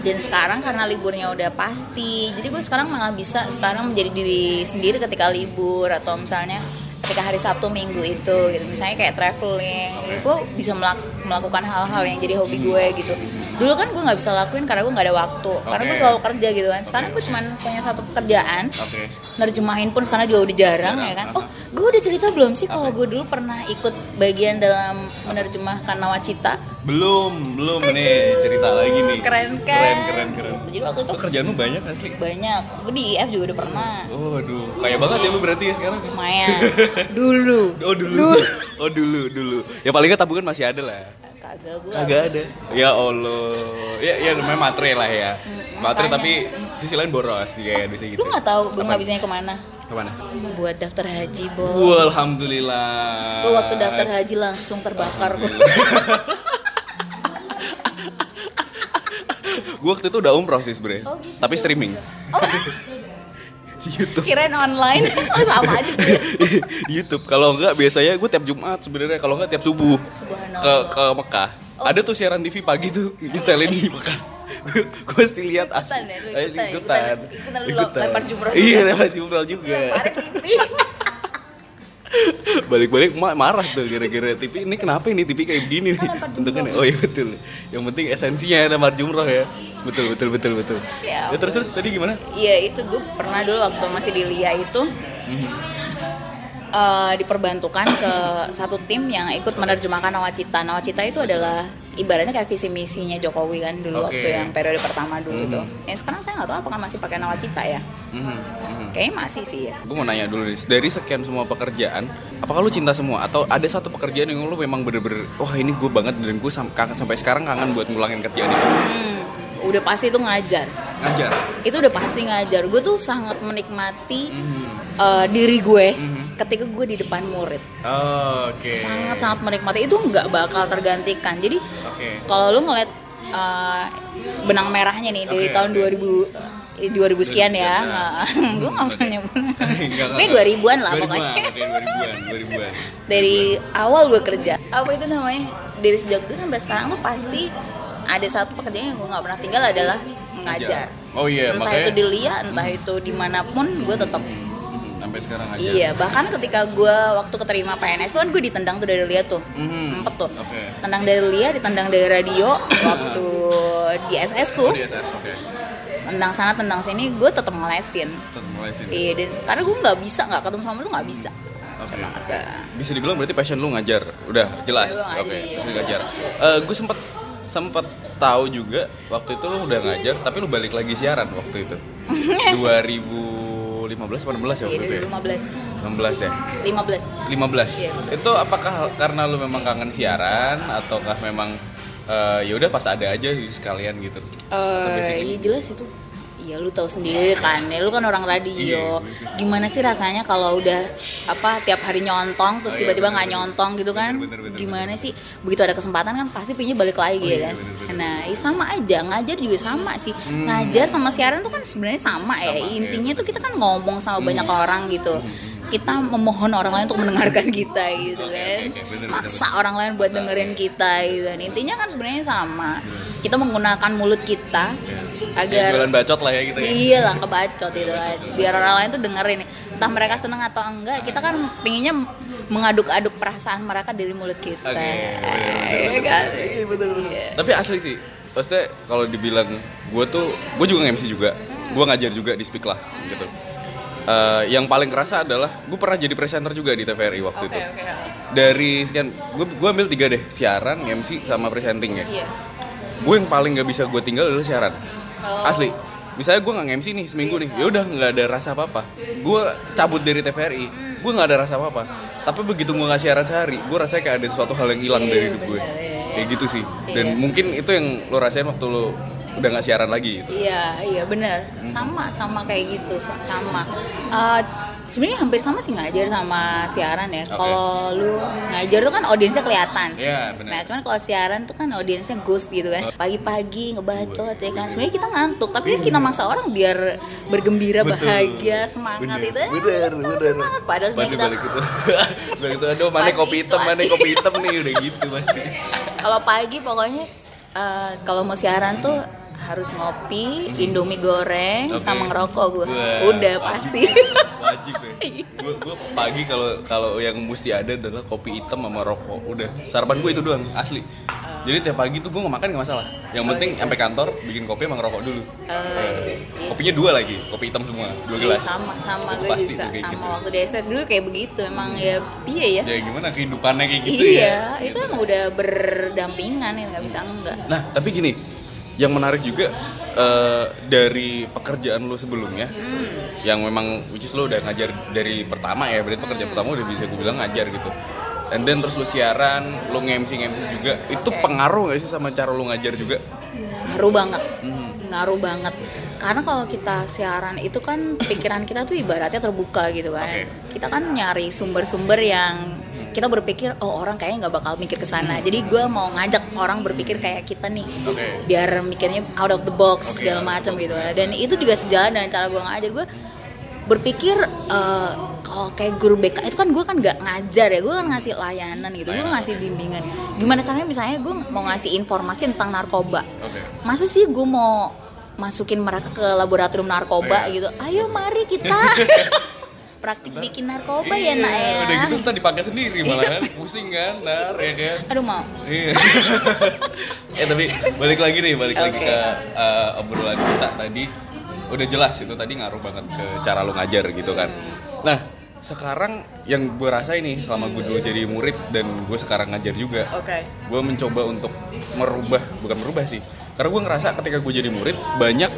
Dan sekarang karena liburnya udah pasti, jadi gue sekarang malah bisa sekarang menjadi diri sendiri ketika libur atau misalnya ketika hari Sabtu Minggu itu gitu. Misalnya kayak traveling, gitu, gue bisa melak- melakukan hal-hal yang jadi hobi gue gitu. Dulu kan gue nggak bisa lakuin karena gue nggak ada waktu, karena gue selalu kerja gitu kan. Sekarang gue cuma punya satu pekerjaan, Oke. nerjemahin pun sekarang juga udah jarang, Jarang, ya kan. Oh, gue udah cerita belum sih kalau gue dulu pernah ikut bagian dalam menerjemahkan nawacita? Belum, belum nih cerita lagi nih. Keren kan? Keren, keren, keren. Gitu. Jadi waktu itu Pekerjaanmu banyak asli. banyak. Gue di IF juga udah pernah. Oh, aduh, kaya banget ya lu berarti ya sekarang. Lumayan. Dulu. Oh dulu. Oh dulu, dulu. Ya paling nggak tabungan masih ada lah. Kagak gue. Kagak ada. Ya Allah. Ya ya namanya matre lah ya. Matre makanya. tapi sisi lain boros sih kayak bisa gitu. Lu nggak tahu gue Apa? ngabisinnya ke mana? Ke mana? Buat daftar haji, Bo. Alhamdulillah. Gue waktu daftar haji langsung terbakar gue. Gue waktu itu udah umroh sih sebenernya. Oh, gitu. Tapi streaming. Oh, Di YouTube. kirain online. Oh, sama aja. Di YouTube. Kalau enggak biasanya gue tiap Jumat sebenarnya kalau enggak tiap subuh ke ke Mekah. ada tuh siaran TV pagi tuh nyetelin di Mekah gue mesti lihat Ikutan ya, lu Eh, ikutan, ikutan, ikutan. Lu lempar jumroh iya lempar jumroh juga. Balik-balik ma- marah tuh gara-gara TV ini kenapa ini? TV kayak begini nih. bentukannya oh iya betul. Yang penting esensinya lempar jumroh ya. Betul betul betul betul. Ya ya, terus terus tadi gimana? Iya itu gue pernah dulu waktu masih di Lia itu eh, diperbantukan ke satu tim yang ikut menerjemahkan Nawacita. Nawacita itu adalah ibaratnya kayak visi misinya Jokowi kan dulu Oke. waktu yang periode pertama dulu itu. Ya sekarang saya nggak tahu apakah masih pakai Nawacita ya. Mhm, mhm. Kayaknya masih sih ya. gue mau nanya dulu nih dari sekian semua pekerjaan apakah lu cinta semua atau ada satu pekerjaan yang lu memang bener-bener wah ini gue banget dan gue sam- sampai sekarang kangen buat ngulangin kerjaan itu Hmm, udah pasti itu ngajar. ngajar Itu udah pasti ngajar. Gue tuh sangat menikmati eh, diri gue ketika gue di depan murid. oke. Sangat sangat menikmati. Itu nggak bakal tergantikan. Jadi Oke. kalau lu ngeliat uh, benang merahnya nih dari Oke, tahun oke. 2000 eh, 2000 sekian ya. Gue nggak pernah nyebut. Tapi 2000-an lah pokoknya. Oke, 2000-an, 2000-an. dari awal gue kerja. Apa itu namanya? Dari sejak dulu sampai sekarang tuh pasti ada satu pekerjaan yang gue nggak pernah tinggal adalah mengajar. Oh iya, entah makanya itu di Lia entah itu di mana pun gue tetap Mhm, sampai sekarang aja. Iya, bahkan ketika gue waktu keterima PNS tuh kan gue ditendang tuh dari Lia tuh, Mhm. sempet tuh, Oke. tendang dari Lia, ditendang dari radio waktu di SS Oh, tuh, di SS, oke. tendang sana tendang sini, gue tetap ngelesin. Tetap sini. Iya, dan karena gue nggak bisa nggak ketemu sama lu nggak bisa. Sama ada. Bisa dibilang berarti passion lu ngajar. Udah jelas. Ngajar, Oke, iya. lu ngajar. Eh, gue sempet sempet tahu juga waktu itu lu udah ngajar tapi lu balik lagi siaran waktu itu. 2015 atau 16 ya Iya, waktu itu ya? 16 2015, ya? 15. 15. Iya, itu apakah karena lu memang kangen siaran ataukah memang eh, ya udah pas ada aja sekalian gitu? Eh, basically? iya jelas itu. Iya lu tahu sendiri kan, ya lu kan orang Iya, radio. bagus. Gimana sih rasanya kalau udah apa tiap hari nyontong terus Oh, iya, tiba-tiba bener, nggak bener. nyontong gitu kan? Bener, bener, bener, Gimana sih? Begitu ada kesempatan kan pasti pinnya balik lagi Oh, ya iya, kan? bener, bener, Nah, iya sama aja ngajar juga sama sih. Ngajar sama siaran tuh kan sebenarnya sama, ya. Hmm. Sama, Intinya iya. tuh kita kan ngomong sama banyak orang gitu. Kita memohon orang lain untuk mendengarkan kita gitu kan. oke, oke. Bener, bener, Maksa orang lain buat dengerin kita gitu. Dan intinya kan sebenarnya sama. Kita menggunakan mulut kita Ya, agar jualan bacot lah ya gitu ya. iya lah ngebacot itu biar orang lain tuh dengerin entah mereka seneng atau enggak kita kan pinginnya mengaduk-aduk perasaan mereka dari mulut kita Oke, bener, Iya kan Tapi asli sih, maksudnya kalau dibilang gue tuh, gue juga nge-MC juga, gue ngajar juga di Speak lah gitu. Eh, yang paling kerasa adalah gue pernah jadi presenter juga di TVRI waktu oke itu. oke Dari sekian, gue gue ambil tiga deh, siaran, MC sama presenting ya. iya Gue yang paling gak bisa gue tinggal adalah siaran. Oh. Asli. Misalnya gue nggak nge-MC nih seminggu nih, ya udah nggak ada rasa apa-apa. Gue cabut dari TVRI, gue nggak ada rasa apa-apa. Tapi begitu gue nggak siaran sehari, gue rasanya kayak ada sesuatu hal yang hilang Iya, dari hidup gue. bener, iya, Kayak gitu sih. Dan Iya. mungkin itu yang lo rasain waktu lo udah nggak siaran lagi gitu. iya iya benar sama sama kayak gitu sa- sama Eh, sebenarnya hampir sama sih ngajar sama siaran ya Oke. kalau lu ngajar tuh kan audiensnya kelihatan Iya, benar. Nah, cuman kalau siaran tuh kan audiensnya ghost gitu kan. Pagi-pagi ngebacot ya kan. Sebenarnya kita ngantuk, tapi kan kita maksa orang biar bergembira, Betul. bahagia, semangat itu. bener, Kita bener. Semangat padahal sebenarnya kita balik itu. balik itu aduh mana kopi hitam, mana kopi hitam nih udah gitu pasti. kalau pagi pokoknya eh, kalau mau siaran tuh harus ngopi, indomie goreng, Oke. sama ngerokok gue. Udah wajib. pasti. Wajib ya. Gue gue pagi kalau kalau yang mesti ada adalah kopi hitam sama rokok. Udah. Sarapan gue itu doang, asli. Jadi tiap pagi tuh gue nggak makan nggak masalah. Yang Oh, penting gitu. sampai kantor bikin kopi sama ngerokok dulu. Iya Kopinya dua lagi, kopi hitam semua, dua Iya, gelas. sama sama Itu gue pasti juga sama gitu. waktu di SS dulu kayak begitu emang ya iya ya Ya gimana kehidupannya kayak gitu iya ya. itu emang udah berdampingan ya nggak bisa enggak Nah, tapi gini, yang menarik juga eh, dari pekerjaan lu sebelumnya, yang memang which is lu udah ngajar dari pertama ya, berarti pekerjaan pertama udah bisa gue bilang ngajar gitu. And then terus lu siaran, lu nge-MC nge-MC juga, itu pengaruh gak sih sama cara lu ngajar juga? ngaruh banget Hmm. ngaruh banget karena kalau kita siaran itu kan pikiran kita tuh ibaratnya terbuka gitu kan Oke. kita kan nyari sumber-sumber yang kita berpikir oh orang kayaknya nggak bakal mikir ke sana. Jadi gue mau ngajak orang berpikir kayak kita nih Oke. biar mikirnya out of the box Oke, segala macam gitu. Ya. dan itu juga sejalan dengan cara gue ngajar. Gue berpikir eh, kalau kayak guru BK itu kan gue kan nggak ngajar ya. Gue kan ngasih layanan gitu. Gue ngasih bimbingan. Gimana caranya? Misalnya gue mau ngasih informasi tentang narkoba. Oke. masa sih gue mau masukin mereka ke laboratorium narkoba Iya. gitu? Ayo mari kita praktik bikin narkoba ya nak ya Udah gitu ntar dipakai sendiri malah kan pusing kan, nar ya kan. aduh mau Iya. eh tapi balik lagi nih, balik lagi Oke. ke uh, obrolan kita tadi. Udah jelas itu tadi ngaruh banget ke cara lu ngajar gitu kan. Nah, sekarang yang gue rasain nih selama gue dulu jadi murid dan gue sekarang ngajar juga. oke Gue mencoba untuk merubah, bukan merubah sih. Karena gue ngerasa ketika gue jadi murid banyak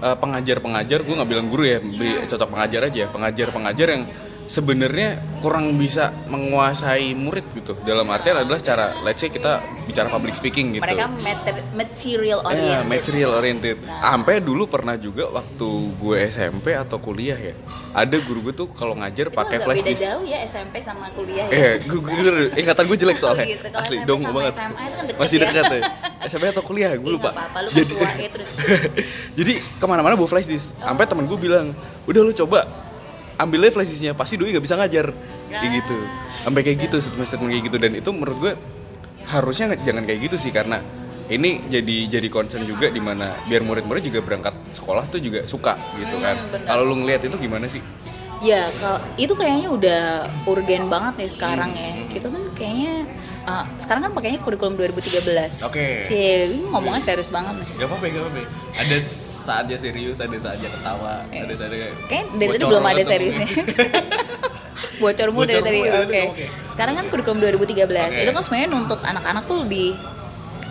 uh, pengajar-pengajar, gue nggak bilang guru ya, cocok pengajar aja. Pengajar-pengajar yang sebenarnya kurang bisa menguasai murid gitu. Dalam artian adalah cara, let's say kita bicara public speaking gitu. mereka mater- material Ya, oriented material oriented. Nah. Sampai dulu pernah juga waktu gue SMP atau kuliah ya. Ada guru gue tuh kalau ngajar pakai flash disk. jauh ya SMP sama kuliah ya Eh, gue, gue, ingatan gue jelek soalnya. gitu. Asli SMP dong banget. SMA itu kan deket Masih ya. dekat ya. SMP atau kuliah, gue Ih, lupa. lu tua ya, terus. Jadi ke mana-mana bawa flash disk. Sampai temen gue bilang, udah lu coba ambilnya flash disknya, pasti doi nggak bisa ngajar. Kayak Ya. gitu. Sampai kayak gitu, statement-statement kayak gitu. Dan itu menurut gue harusnya jangan kayak gitu sih karena ini jadi jadi concern juga di mana biar murid-murid juga berangkat sekolah tuh juga suka gitu kan. Hmm. Kalau lu ngeliat itu gimana sih? Ya, kalau itu kayaknya udah urgen banget nih sekarang Hmm. ya. Kita kan kayaknya uh, sekarang kan pakainya kurikulum 2013. Oke. Cie, ini ngomongnya serius banget nih. Gak apa-apa, gak apa-apa. Ada saatnya serius, ada saatnya ketawa, ada saatnya Kayak dari tadi belum ada seriusnya. Bocor mulu dari tadi. Oke. oke. Sekarang kan kurikulum 2013. Oke. Itu kan sebenarnya nuntut anak-anak tuh lebih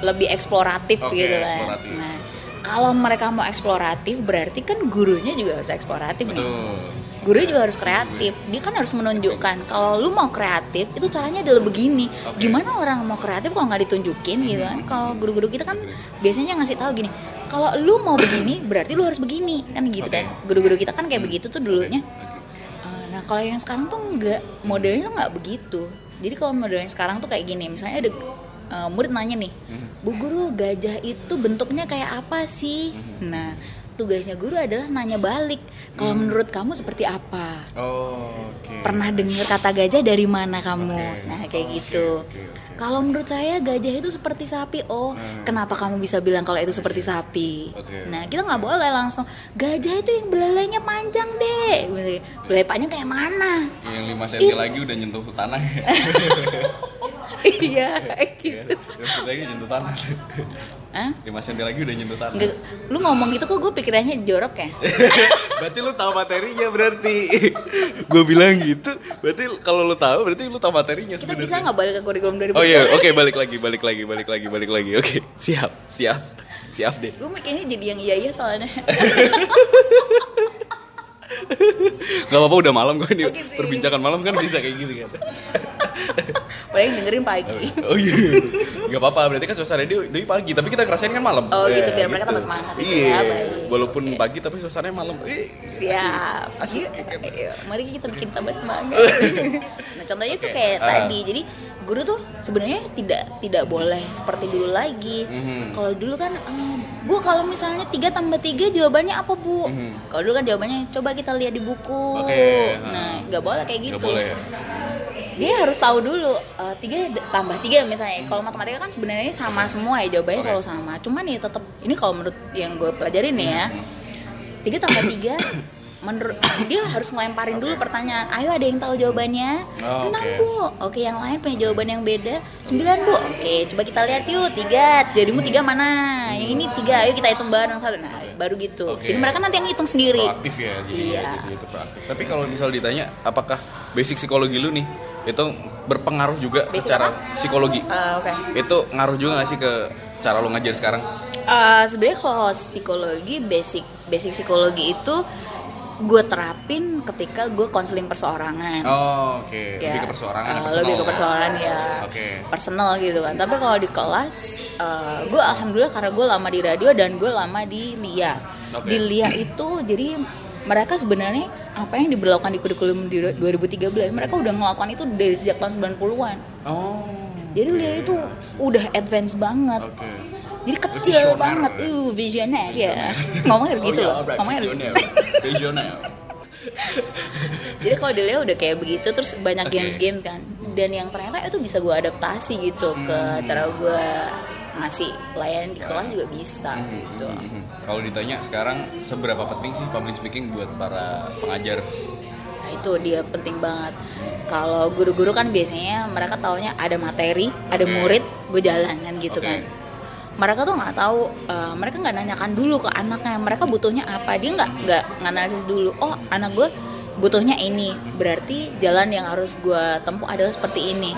lebih eksploratif Oke, gitu kan. eksploratif. Nah, kalau mereka mau eksploratif berarti kan gurunya juga harus eksploratif nih. Betul. Guru juga harus kreatif. Dia kan harus menunjukkan kalau lu mau kreatif itu caranya adalah begini. Oke. Gimana orang mau kreatif kalau nggak ditunjukin gitu kan? Kalau guru-guru kita kan biasanya ngasih tahu gini. Kalau lu mau begini berarti lu harus begini kan gitu Oke. kan. Guru-guru kita kan kayak begitu tuh dulunya. Uh, Nah kalau yang sekarang tuh nggak modelnya tuh nggak begitu. Jadi kalau modelnya sekarang tuh kayak gini. Misalnya ada uh, murid nanya nih, Bu Guru gajah itu bentuknya kayak apa sih? Nah tugasnya guru adalah nanya balik. Kalau menurut kamu seperti apa? Oh, oke. Pernah dengar kata gajah dari mana kamu? Oke. Nah kayak Oke, gitu. oke. Kalau menurut saya gajah itu seperti sapi. Oh, kenapa kamu bisa bilang kalau itu seperti sapi? Oke. Nah kita nggak boleh langsung gajah itu yang belalainya panjang deh. Belepaknya kayak mana? Yang 5 cm lagi udah nyentuh tanah ya. Iya Iya, gitu. 5 cm lagi nyentuh tanah. Hah? 5 cm lagi udah nyentuh tanah. Nggak, lu ngomong gitu kok gue pikirannya jorok ya? berarti lu tahu materinya berarti. gue bilang gitu. Berarti kalau lu tahu berarti lu tahu materinya Kita sebenarnya. bisa nggak balik ke kurikulum 2000? Oh iya, oke balik lagi, balik lagi, balik lagi, balik lagi. Oke, siap, siap, siap deh. Gue mikirnya jadi yang iya iya soalnya. Gak apa-apa udah malam gue nih. Oh, gitu. Perbincangan malam kan bisa kayak gini kan. Paling dengerin pagi. Oh iya. Gak apa-apa, berarti kan suasana dia dari pagi, tapi kita ngerasain kan malam. Oh, gitu, Ya, biar mereka tambah semangat gitu Iya. ya, baik. Walaupun pagi tapi suasananya malam. Eh, Siap. Asik. Yuk, mari kita bikin tambah semangat. nah, contohnya Oke, kayak ah. tadi. Jadi guru tuh sebenarnya tidak tidak boleh seperti dulu lagi. Mhm. Kalau dulu kan eh, Bu kalau misalnya 3 tambah 3 jawabannya apa, Bu? Kalau dulu kan jawabannya coba kita lihat di buku. Mhm. Oke, Nah, nggak boleh kayak gitu. Gak boleh ya. Dia harus tahu dulu eh, tiga d- tambah tiga misalnya. Kalau matematika kan sebenarnya sama semua ya jawabannya Oke. selalu sama. Cuman ya tetap ini kalau menurut yang gue pelajarin nih ya. Tiga tambah tiga menurut dia harus ngelemparin dulu pertanyaan. Ayo ada yang tahu jawabannya? Oh, Enam oke. bu. Oke yang lain punya jawaban yang beda. Sembilan bu. Oke coba kita lihat yuk tiga. Jadimu tiga mana? Yang ini tiga. Ayo kita hitung bareng satu. Nah baru gitu. Oke. Jadi mereka nanti yang hitung sendiri. Proaktif ya, jadi Iya. ya, gitu, proaktif. Tapi kalau misal ditanya, apakah basic psikologi lu nih itu berpengaruh juga Basic cara apa? psikologi? Eh, Oke. Itu ngaruh juga gak sih ke cara lu ngajar sekarang? Eh, sebenarnya kalau psikologi basic basic psikologi itu gue terapin ketika gue konseling perseorangan Oh, oke. Ya, Lebih ke perseorangan, personal lebih ke ya? perseorangan ya Oke. personal gitu kan tapi kalau di kelas eh, gue alhamdulillah karena gue lama di radio dan gue lama di LIA Oke. di LIA itu jadi mereka sebenarnya apa yang diberlakukan di kurikulum di 2013 mereka udah ngelakukan itu dari sejak tahun 90-an Oh. jadi LIA itu udah advance banget Oke. Jadi kecil Visioner. banget uh visioner ya ngomongnya harus gitu Oh, iya, loh alright, ngomongnya harus visioner. Visioner. jadi kalau di Leo udah kayak begitu terus banyak Oke. games-games kan dan yang ternyata itu bisa gue adaptasi gitu ke cara gue ngasih layanan di kelas juga bisa gitu Mhm. Kalau ditanya sekarang seberapa penting sih public speaking buat para pengajar? Nah itu dia penting banget. Kalau guru-guru kan biasanya mereka taunya ada materi, ada Oke. murid, gue jalan kan gitu Oke. kan. Mereka tuh nggak tahu, eh, mereka nggak nanyakan dulu ke anaknya, mereka butuhnya apa. Dia nggak nggak nganalisis dulu. Oh anak gue butuhnya ini, berarti jalan yang harus gue tempuh adalah seperti ini.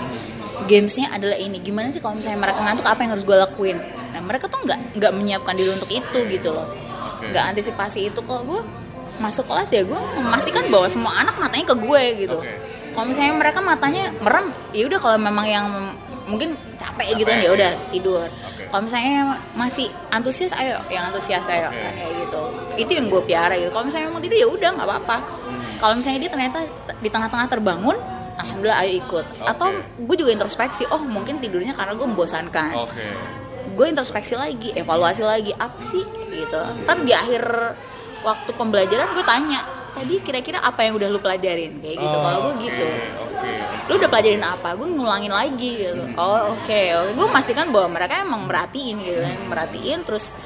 Gamesnya adalah ini. Gimana sih kalau misalnya mereka ngantuk apa yang harus gue lakuin? Nah mereka tuh nggak nggak menyiapkan diri untuk itu gitu loh nggak antisipasi itu kalau gue masuk kelas ya gue memastikan bahwa semua anak matanya ke gue gitu kalau misalnya mereka matanya merem ya udah kalau memang yang mungkin capek, gitu kan Capek, ya udah tidur. Oke. kalau misalnya masih antusias ayo. Yang antusias ayo. Oke. kan, kayak gitu. Itu yang gue piara gitu. Kalau misalnya mau tidur ya udah nggak apa-apa. Hmm. kalau misalnya dia ternyata di tengah-tengah terbangun alhamdulillah ayo ikut. Atau gue juga introspeksi oh mungkin tidurnya karena gue membosankan. Oke. gue introspeksi lagi evaluasi lagi apa sih? Gitu. Ntar di akhir waktu pembelajaran gue tanya tadi kira-kira apa yang udah lu pelajarin? Kayak gitu kalau gue gitu. Oke. lu udah pelajarin apa? Gue ngulangin lagi gitu. Oh oke. Oke gue memastikan bahwa mereka emang merhatiin gitu kan. Merhatiin terus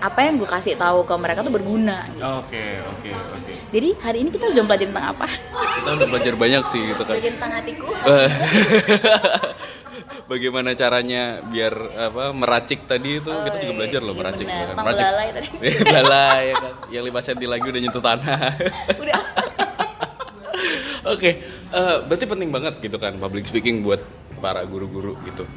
apa yang gue kasih tahu ke mereka tuh berguna gitu. Oke, oke, oke. jadi hari ini kita sudah belajar tentang apa? Kita udah belajar banyak sih gitu kan. belajar tentang hatiku Bagaimana caranya biar apa meracik tadi itu kita juga belajar loh iya meracik benar. gitu kan. Meracik. belalai tadi. belalai ya kan. Yang 5 cm lagi udah nyentuh tanah. udah Oke, eh, berarti penting banget gitu kan public speaking buat para guru-guru gitu.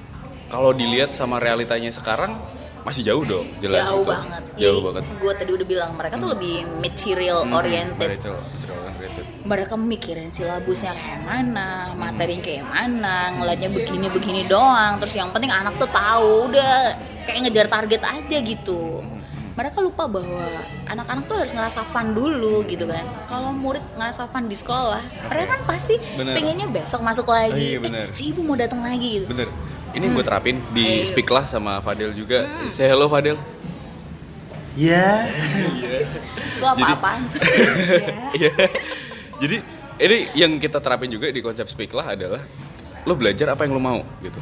Kalau dilihat sama realitanya sekarang masih jauh dong, jelas jauh itu. banget Jauh banget. gue tadi udah bilang mereka tuh lebih material oriented Material, material oriented. mereka mikirin silabusnya kayak mana, materi kayak mana, ngeliatnya begini-begini doang. Terus yang penting anak tuh tahu udah kayak ngejar target aja gitu. Mereka lupa bahwa anak-anak tuh harus ngerasa fun dulu gitu kan. Kalau murid ngerasa fun di sekolah, mereka kan pasti Bener. pengennya besok masuk lagi. Oh iya, Eh, si ibu mau datang lagi gitu. Bener. Ini gue terapin di Ayo. speak lah sama Fadel juga. Say hello Fadel. Ya, Itu apa-apaan tuh? Ya. Iya. Jadi ini yang kita terapin juga di konsep speak lah adalah lo belajar apa yang lo mau gitu.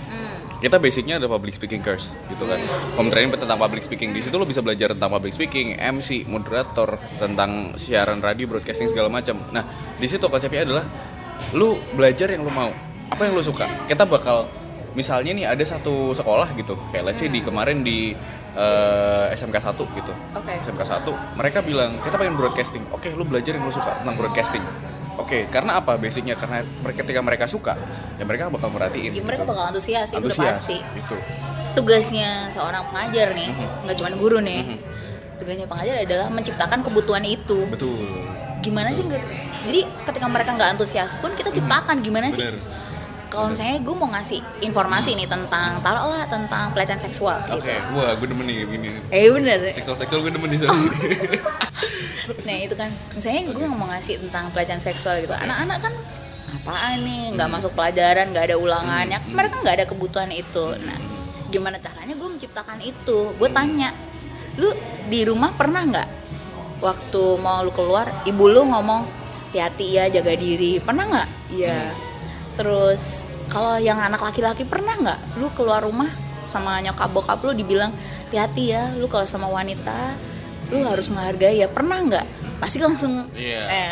Kita basicnya ada public speaking course gitu kan. Home training tentang public speaking di situ lo bisa belajar tentang public speaking, MC, moderator, tentang siaran radio, broadcasting segala macam. Nah di situ konsepnya adalah lo belajar yang lo mau, apa yang lo suka. Kita bakal misalnya nih ada satu sekolah gitu, kayak let's say di kemarin di eh, SMK 1 gitu. Oke. SMK 1 mereka bilang kita pengen broadcasting. Oke lu belajar yang lu suka tentang broadcasting. Oke karena apa? Basicnya karena mereka- ketika mereka suka ya mereka bakal merhatiin Ya, mereka gitu. bakal antusias, itu udah Antusias, pasti. itu tugasnya seorang pengajar nih Mhm. nggak cuma guru nih. Tugasnya pengajar adalah menciptakan kebutuhan itu. Betul. Gimana sih nggak jadi ketika mereka nggak antusias pun kita ciptakan gimana sih? Bener kalau misalnya gue mau ngasih informasi nih tentang taruhlah tentang pelecehan seksual oke gitu. wah gue demen nih gini. Eh bener. Seksual seksual gue demen di sana nah itu kan. Misalnya gue mau ngasih tentang pelecehan seksual gitu. Anak-anak kan apaan nih? Nggak masuk pelajaran nggak ada ulangannya mereka nggak ada kebutuhan itu. Nah gimana caranya gue menciptakan itu? Gue tanya lu di rumah pernah nggak waktu mau lu keluar ibu lu ngomong hati-hati ya jaga diri. Pernah nggak? Iya terus kalau yang anak laki-laki pernah nggak? Lu keluar rumah sama nyokap bokap lu dibilang hati-hati ya lu kalau sama wanita lu harus menghargai ya. Pernah nggak? Pasti langsung Iya. eh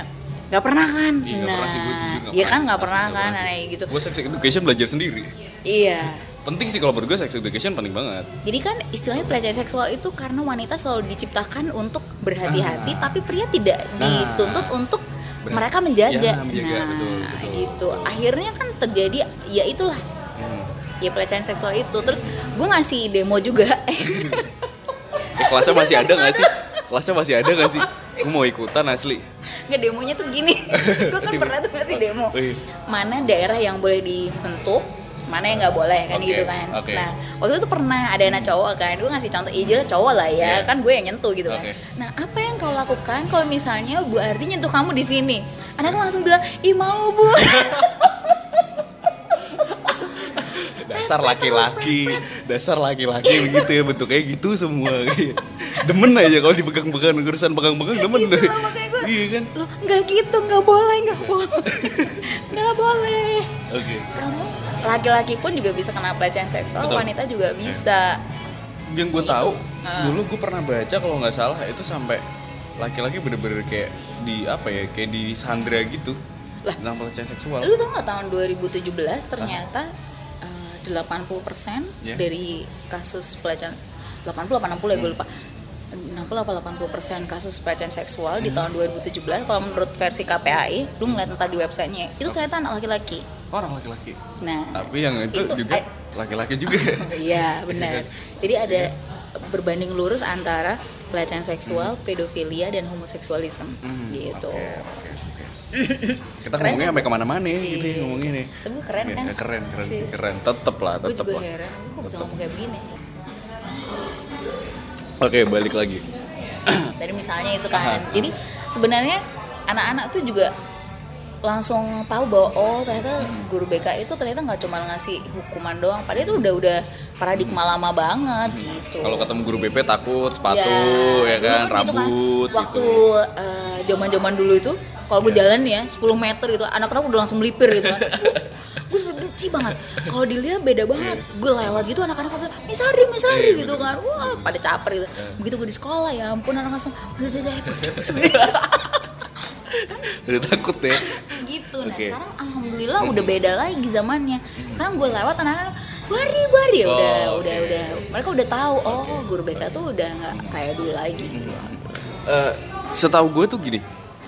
nggak pernah kan? Iya, nggak pernah sih, gue nggak iya kan? pernah. nggak pernah Nggak kan? pernah kayak gitu. Gue sex education belajar sendiri. Iya. Penting sih kalau menurut gue sex education penting banget. Jadi kan istilahnya pelecehan seksual itu karena wanita selalu diciptakan untuk berhati-hati, tapi pria tidak dituntut untuk Ber- mereka menjaga. Ya, menjaga, nah, betul, betul. gitu. Akhirnya kan terjadi ya itulah Hmm. ya pelecehan seksual itu. Terus gue ngasih demo juga. Eh, kelasnya masih ada nggak sih kelasnya masih ada nggak sih gue mau ikutan asli Nggak demonya tuh gini. gue kan pernah tuh ngasih demo. Mana daerah yang boleh disentuh, mana yang nggak boleh kan Oke, gitu kan. oke. Nah waktu itu pernah ada anak cowok kan, gue ngasih contoh ijil cowok lah ya, Iya. kan gue yang nyentuh gitu kan. Oke. Nah apa yang kau lakukan kalau misalnya Bu Ardi nyentuh kamu di sini? Anaknya langsung bilang, ih mau bu. dasar laki-laki dasar laki-laki begitu ya bentuknya gitu semua demen aja kalau dipegang-pegang urusan pegang-pegang demen Gitu lah, makanya gue iya kan Loh, nggak gitu, nggak boleh, nggak boleh. nggak boleh. oke Kamu laki-laki pun juga bisa kena pelecehan seksual, Betul. wanita juga bisa. yang gue tahu Ah. dulu gue pernah baca kalau nggak salah itu sampai laki-laki bener-bener kayak di apa ya kayak di sandra gitu Lah. tentang pelecehan seksual Lu tau nggak tahun 2017 ternyata eh, 80% Ya. dari kasus pelecehan 80 apa 60 ya gue lupa 60 apa 80 persen kasus pelecehan seksual di tahun 2017 kalau menurut versi KPAI lu ngeliat entah di websitenya itu ternyata anak laki-laki orang laki-laki. Nah tapi yang itu, Itu, juga I- laki-laki juga. Iya benar. Jadi ada berbanding lurus antara pelecehan seksual pedofilia dan homoseksualisme. Gitu. Oke, oke, oke. kita Keren ngomongnya kan? sampai ke mana-mana nih gitu ya Iya. ngomongnya nih. Tapi keren Ya, kan? keren keren sih, keren. Tetep lah gue tetep juga lah. heran. Kok bisa ngomong kayak begini. Oke balik lagi. Dari misalnya itu kan. Jadi sebenarnya anak-anak tuh juga langsung tahu bahwa oh ternyata guru BK itu ternyata nggak cuma ngasih hukuman doang. Padahal itu udah udah paradigma lama banget gitu. Kalau ketemu guru BP takut sepatu ya, dulu kan gitu rambut waktu gitu zaman-zaman dulu itu kalau gue jalan nih ya 10 meter gitu anak-anak udah langsung melipir gitu kan. Gue sempet benci banget. Kalau dilihat beda banget. Gue lewat gitu anak-anak bilang misari misari Iya, gitu kan. Wah pada caper gitu. Begitu gue di sekolah ya ampun anak langsung udah udah udah udah takut ya? Gitu. Nah Oke. sekarang alhamdulillah udah beda lagi zamannya. Sekarang gue lewat anak-anak bari bari ya udah Oh, udah oke. udah mereka udah tahu oh guru BK tuh udah nggak kayak dulu lagi. Gitu Eh, setahu gue tuh gini.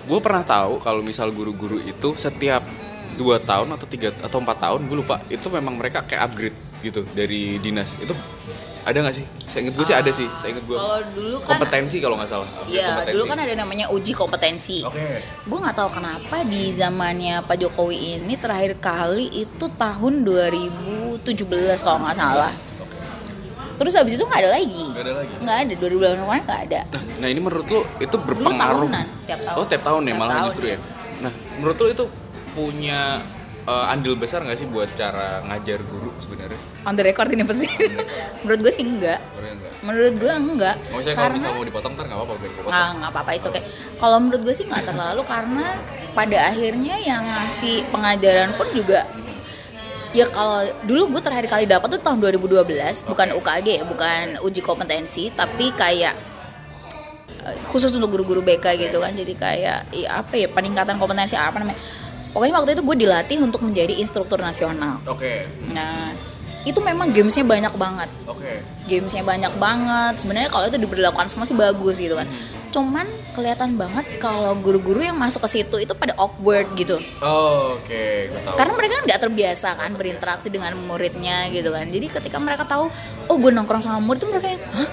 Gue pernah tahu kalau misal guru-guru itu setiap dua tahun atau tiga atau empat tahun gue lupa itu memang mereka kayak upgrade gitu dari dinas. Itu ada nggak sih saya ingat gue sih ada sih saya ingat gue kalau dulu kan kompetensi kalau nggak salah Iya, dulu kan ada namanya uji kompetensi. Oke. Gue nggak tahu kenapa di zamannya Pak Jokowi ini terakhir kali itu tahun 2017 kalau nggak salah. Terus habis itu nggak ada lagi. Nggak ada lagi? Nggak ada. 2018 kemarin nggak ada. Nah, nah ini menurut lu itu berpengaruh? tahunan, tiap tahun. Oh tiap tahun ya Tiap malah tahun, justru ya. ya. Nah menurut lu itu punya eh, andil besar nggak sih buat cara ngajar guru sebenarnya? On the record ini pasti. Menurut gue sih enggak. Menurut gue enggak. Mau saya kalau misal mau dipotong ntar nggak apa-apa gue potong. nggak nggak apa-apa itu oke kalau menurut gue sih nggak terlalu karena pada akhirnya yang ngasih pengajaran pun juga ya kalau dulu gue terakhir kali dapat tuh tahun 2012 bukan UKG ya bukan uji kompetensi tapi kayak eh, khusus untuk guru-guru BK gitu kan jadi kayak ya apa ya peningkatan kompetensi apa namanya pokoknya waktu itu gue dilatih untuk menjadi instruktur nasional. Oke, nah itu memang gamesnya banyak banget. Oke. gamesnya banyak banget. Sebenarnya kalau itu diberlakukan semua sih bagus gitu kan. Cuman kelihatan banget kalau guru-guru yang masuk ke situ itu pada awkward gitu. Oh, Oke, tahu. karena mereka kan nggak terbiasa kan berinteraksi dengan muridnya gitu kan. Jadi ketika mereka tahu oh gue nongkrong sama murid tuh mereka yang hah?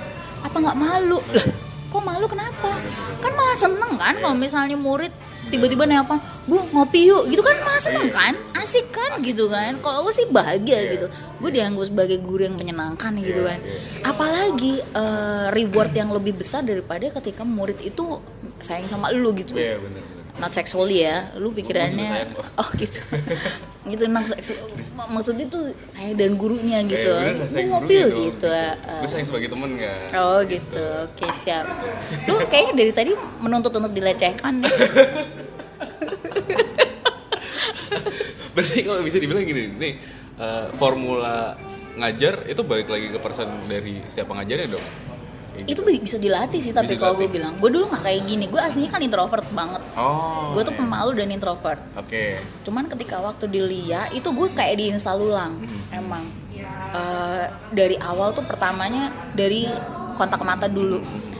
Apa nggak malu? Lah kok malu? Kenapa? Kan malah seneng kan kalau misalnya murid tiba-tiba nelpon bu ngopi yuk. Gitu kan malah seneng kan? Asik kan? Gitu kan? kalau gue sih bahagia gitu. Gue dianggap sebagai guru yang menyenangkan gitu kan. apalagi eh, reward yang lebih besar daripada ketika murid itu sayang sama lu gitu. Iya benar. benar. not sexually ya. Lu pikirannya oh gitu gitu seksual maksudnya tuh saya dan gurunya gitu Eh, nggak Lu sayang ngopi gurunya yuk dong. gitu ah. Gue sayang sebagai temen kan. oh gitu oke siap lu kayaknya dari tadi menuntut untuk dilecehkan nih Berarti kalau bisa dibilang gini, nih eh, formula ngajar itu balik lagi ke person dari setiap pengajarnya dong. Kayak itu gitu. bi- bisa dilatih sih tapi kalau gue bilang gue dulu nggak kayak gini gue aslinya kan introvert banget Oh. gue tuh iya. pemalu dan introvert Oke. cuman ketika waktu di Lia itu gue kayak diinstal ulang Hmm. emang Eh, dari awal tuh pertamanya dari kontak mata dulu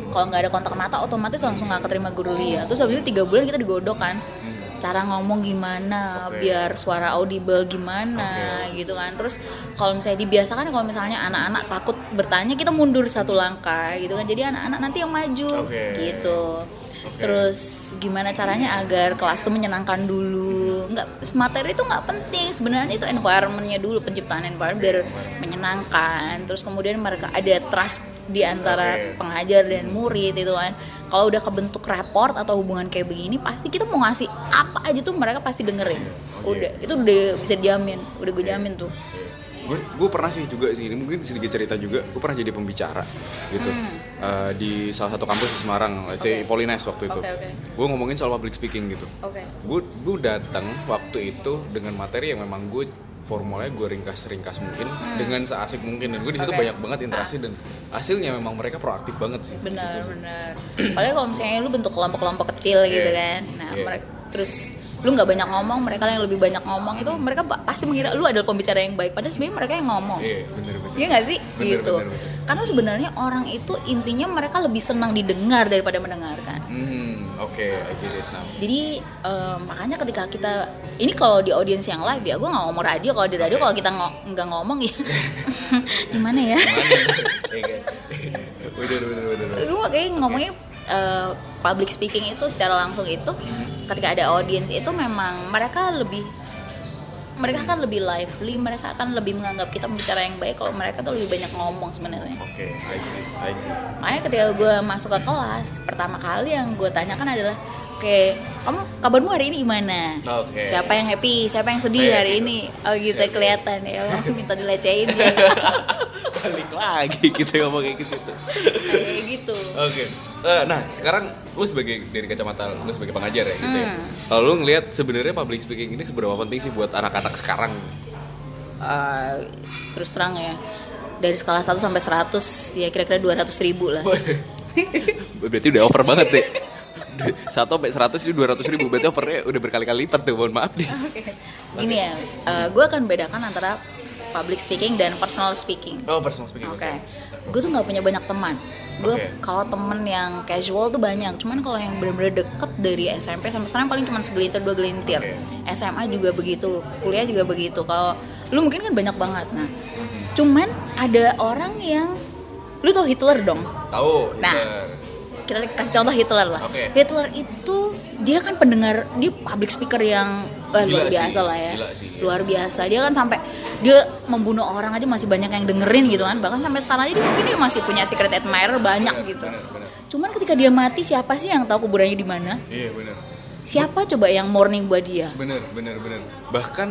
kalau nggak ada kontak mata otomatis langsung nggak keterima guru Lia terus habis itu tiga bulan kita digodok kan cara ngomong gimana Oke. biar suara audible gimana gitu kan terus kalau misalnya dibiasakan kalau misalnya anak-anak takut bertanya kita mundur satu langkah gitu kan jadi anak-anak nanti yang maju Oke. gitu Terus gimana caranya agar kelas itu menyenangkan dulu? Nggak materi itu nggak penting sebenarnya itu environmentnya dulu penciptaan environment biar menyenangkan. Terus kemudian mereka ada trust di antara Oke. pengajar dan murid itu kan. Kalau udah kebentuk rapport atau hubungan kayak begini, pasti kita mau ngasih apa aja tuh mereka pasti dengerin. Udah itu udah bisa dijamin, udah gue jamin tuh. gue gue pernah sih juga sih ini mungkin sedikit cerita juga gue pernah jadi pembicara gitu Eh, di salah satu kampus di Semarang Hmm. Oke. Polines waktu itu Oke, oke. gue ngomongin soal public speaking gitu Oke. gue gue datang waktu itu dengan materi yang memang gue formulanya gue ringkas-ringkas mungkin dengan seasik mungkin. Dan gue di situ Hmm. Oke. banyak banget interaksi dan hasilnya memang mereka proaktif banget sih. Benar benar. Apalagi kalau misalnya lu bentuk kelompok-kelompok kecil gitu Iya. kan. Nah Iya. mereka terus lu nggak banyak ngomong mereka yang lebih banyak ngomong itu mereka pasti mengira lu adalah pembicara yang baik. Padahal sebenarnya mereka yang ngomong. Iya bener bener Iya nggak sih? Bener, gitu. bener, bener. karena sebenarnya orang itu intinya mereka lebih senang didengar daripada mendengarkan. Hmm oke I get it now. Jadi eh, makanya ketika kita ini kalau di audiens yang live ya gue nggak ngomong radio. Kalau di radio Oke. kalau kita nggak ngomong ya. Gimana ya? Iya kan? bener bener bener. Bener. gue makanya ngomongnya eh, public speaking itu secara langsung itu ketika ada audiens itu memang mereka lebih mereka akan lebih lively mereka akan lebih menganggap kita pembicara yang baik kalau mereka tuh lebih banyak ngomong sebenarnya. Oke I see I see. Makanya ketika gue masuk ke kelas pertama kali yang gue tanyakan adalah oke kamu kabarmu hari ini gimana Oke. siapa yang happy siapa yang sedih Saya hari gitu. ini oh gitu Siap. kelihatan ya minta dilecehin ya. balik lagi kita ngomong kayak gitu kayak gitu Oke. Eh, nah, sekarang lu sebagai dari kacamata lu sebagai pengajar ya gitu ya. Hmm. Kalau lu ngelihat sebenarnya public speaking ini seberapa penting sih buat anak-anak sekarang? Eh, terus terang ya dari skala 1 sampai 100 ya kira-kira 200 ribu lah berarti udah over banget deh. Satu sampai seratus itu dua ratus ribu, berarti overnya udah berkali-kali lipat tuh, mohon maaf deh. gini ya gue akan bedakan antara public speaking dan personal speaking Oh, personal speaking. Oke, gue tuh nggak punya banyak teman. Gue Oke. kalau temen yang casual tuh banyak. Cuman kalau yang bener-bener deket dari SMP sampai sekarang paling cuma segelintir dua gelintir. Oke. SMA juga begitu, kuliah juga begitu. Kalau lu mungkin kan banyak banget. Nah, cuman ada orang yang lu tau Hitler dong. Tahu. Nah, Hitler. Kita kasih contoh Hitler lah. Oke. Hitler itu dia kan pendengar, dia public speaker yang eh, luar sih, biasa lah ya. sih, iya. Luar biasa. Dia kan sampai dia membunuh orang aja masih banyak yang dengerin gitu kan. Bahkan sampai sekarang aja dia mungkin dia masih punya secret admirer banyak gitu. benar, benar. Cuman ketika dia mati siapa sih yang tahu kuburannya di mana? Iya, benar. Siapa coba yang mourning buat dia? Benar, benar, benar. Bahkan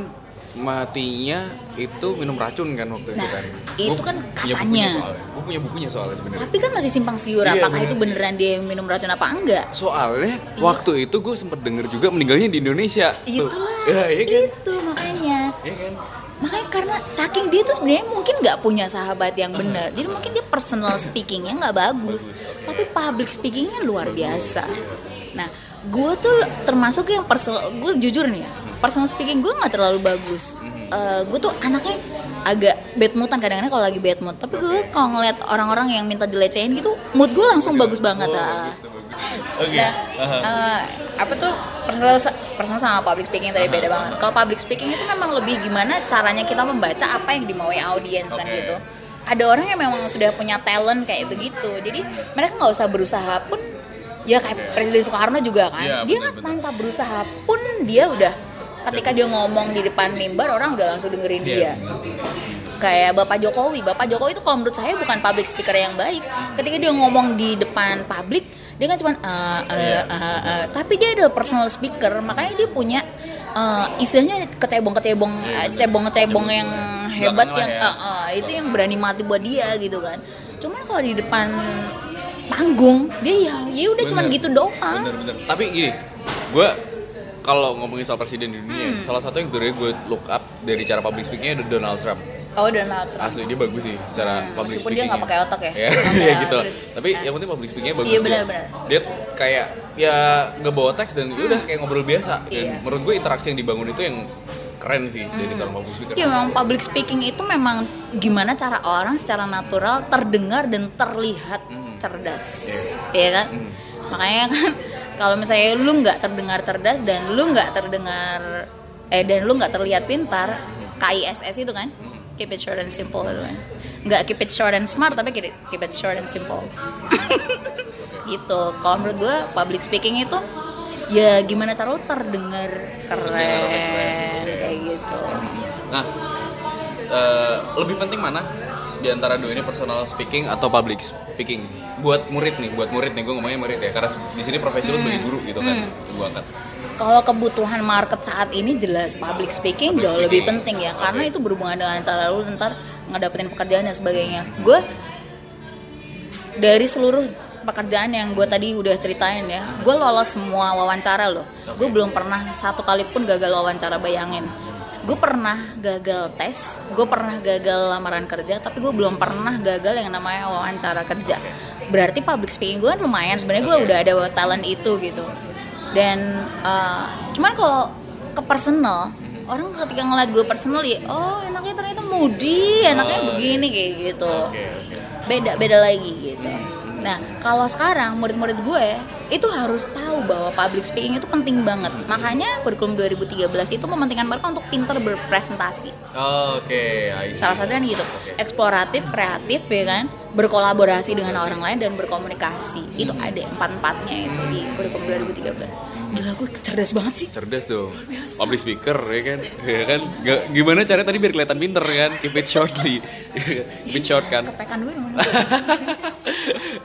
matinya itu minum racun kan waktu itu Nah, kan. itu Gua kan punya katanya. bukunya soalnya. Gue punya bukunya soalnya sebenarnya. Tapi kan masih simpang siur Iya, apakah benar itu beneran dia yang minum racun apa enggak? Soalnya waktu itu gue sempet denger juga meninggalnya di Indonesia. Itulah. Ya, iya kan? Itu makanya. Iya kan? makanya karena saking dia tuh sebenarnya mungkin nggak punya sahabat yang benar jadi mungkin dia personal speakingnya nggak bagus, tapi public speakingnya luar biasa nah gue tuh termasuk yang personal gue jujur nih ya personal speaking gue nggak terlalu bagus gue tuh anaknya agak bad moodan kadang-kadang kalau lagi bad mood tapi gue kalau ngeliat orang-orang yang minta dilecehin gitu mood gue langsung bagus banget Oh, ah. bagus tuh, bagus. Oke. Nah, eh, apa tuh personal personal sama public speaking tadi beda banget. Kalau public speaking itu memang lebih gimana caranya kita membaca apa yang dimaui audiens kan Oke. gitu. Ada orang yang memang sudah punya talent kayak begitu. Jadi mereka nggak usah berusaha pun ya kayak Presiden Soekarno juga kan. Iya, dia kan bener. tanpa berusaha pun dia udah ketika dia ngomong di depan mimbar orang udah langsung dengerin Iya, dia kayak Bapak Jokowi. Bapak Jokowi itu kalau menurut saya bukan public speaker yang baik. Ketika dia ngomong di depan publik, dia kan cuma "Eh, eh, eh, eh." tapi dia adalah personal speaker, makanya dia punya eh, istilahnya kecebong-kecebong eh, cebong-cebong yang hebat yang ya. eh, eh, itu yang berani mati buat dia gitu kan. Cuman kalau di depan panggung dia ya ya udah cuman Bener. gitu doang. Bener-bener. Tapi gini, gue kalau ngomongin soal presiden di dunia, Hmm. salah satu yang sebenarnya gue look up dari cara public speakingnya ada Donald Trump. Oh Donald Trump. Asli dia bagus sih secara Hmm, public meskipun dia speaking. nggak pakai otak ya. Iya, Oke, ya gitu lah. terus, Tapi nah. yang penting public speakingnya bagus. Iya, dia. benar-benar. Dia kayak ya nggak bawa teks dan ya udah kayak ngobrol biasa. Dan Iya. menurut gue interaksi yang dibangun itu yang keren sih dari seorang public speaker. Ya memang public speaking itu memang gimana cara orang secara natural terdengar dan terlihat cerdas, ya kan? Makanya kan kalau misalnya lu nggak terdengar cerdas dan lu nggak terdengar eh dan lu nggak terlihat pintar, KISS itu kan, keep it short and simple itu kan, nggak keep it short and smart tapi keep it, keep it short and simple. gitu. Kalau menurut gue public speaking itu ya gimana cara lu terdengar keren kayak gitu. Nah, eh, lebih penting mana di antara dua ini personal speaking atau public speaking? Buat murid nih, buat murid nih, gue ngomongnya murid ya, karena di sini profesi lu sebagai guru gitu kan, gue angkat. Kalau kebutuhan market saat ini jelas public speaking Public jauh lebih speaking. penting ya, karena Oke. itu berhubungan dengan cara lu ntar ngedapetin pekerjaan dan sebagainya. Gue dari seluruh pekerjaan yang gue tadi udah ceritain ya, gue lolos semua wawancara loh. Gue belum pernah satu kali pun gagal wawancara bayangin. Gue pernah gagal tes, gue pernah gagal lamaran kerja, tapi gue belum pernah gagal yang namanya wawancara kerja. Berarti public speaking gue kan lumayan. Sebenarnya gue udah ada talent itu gitu. Dan eh, cuman kalau ke personal, orang ketika ngeliat gue personal ya, oh enaknya ternyata moody, enaknya Oh, begini kayak gitu beda beda lagi gitu. Nah kalau sekarang murid-murid gue itu harus tahu bahwa public speaking itu penting banget. Makanya kurikulum 2013 itu mementingkan mereka untuk pintar berpresentasi. Oke, I see. Salah satunya nih gitu, Oke. eksploratif, kreatif, ya kan, berkolaborasi dengan orang lain dan berkomunikasi. Itu ada empat empatnya itu di kurikulum 2013. Gila gue cerdas banget sih. cerdas tuh public speaker ya kan? Ya kan? Nggak- gimana caranya tadi biar kelihatan pinter kan? Keep it shortly. Keep it short kan? Kepekan gue dong.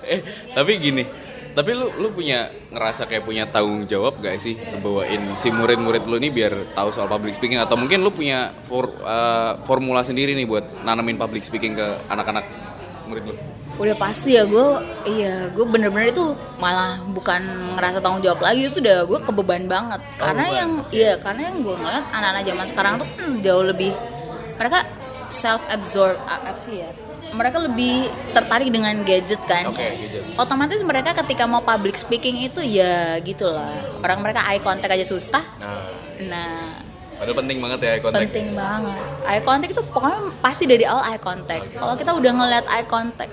eh tapi gini tapi lu lu punya ngerasa kayak punya tanggung jawab gak sih bawain si murid-murid lu nih biar tahu soal public speaking? Atau mungkin lu punya for, uh, formula sendiri nih buat nanamin public speaking ke anak-anak murid lu? Udah pasti ya gue iya gue bener-bener itu malah bukan ngerasa tanggung jawab lagi itu udah gue kebeban banget. Karena beban, yang iya karena yang gue ngeliat anak-anak zaman sekarang tuh kan jauh lebih mereka self absorb apa sih ya mereka lebih tertarik dengan gadget kan. Oke, gadget. otomatis mereka ketika mau public speaking itu ya gitulah orang mereka eye contact aja susah. Nah. Nah padahal penting banget ya kontak penting banget. Eye contact itu pokoknya pasti dari awal eye contact. Kalau kita udah ngeliat eye contact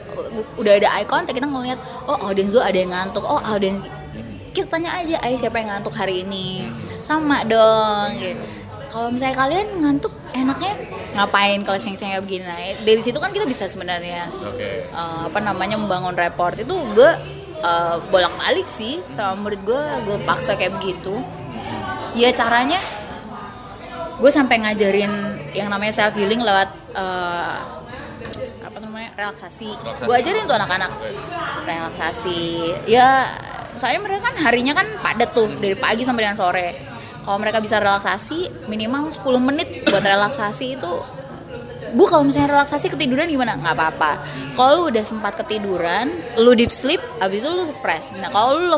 udah ada eye contact kita ngeliat oh audiens gue ada yang ngantuk. Oh audiens kita tanya aja ayo siapa yang ngantuk hari ini? Sama dong gitu. kalau misalnya kalian ngantuk enaknya ngapain kalau siang-siang kayak begini? Nah dari situ kan kita bisa sebenarnya oke. eh, apa namanya membangun report itu gue eh, bolak-balik sih. Sama murid gue gue paksa kayak begitu. Ya caranya gue sampai ngajarin yang namanya self healing lewat apa namanya relaksasi, Relaksasi. gue ajarin tuh anak-anak relaksasi ya saya mereka kan harinya kan padat tuh dari pagi sampai dengan sore kalau mereka bisa relaksasi minimal 10 menit buat relaksasi itu Bu kalau misalnya relaksasi ketiduran gimana? nggak apa-apa. Kalau lu udah sempat ketiduran, lu deep sleep, abis itu lu fresh. Nah kalau lu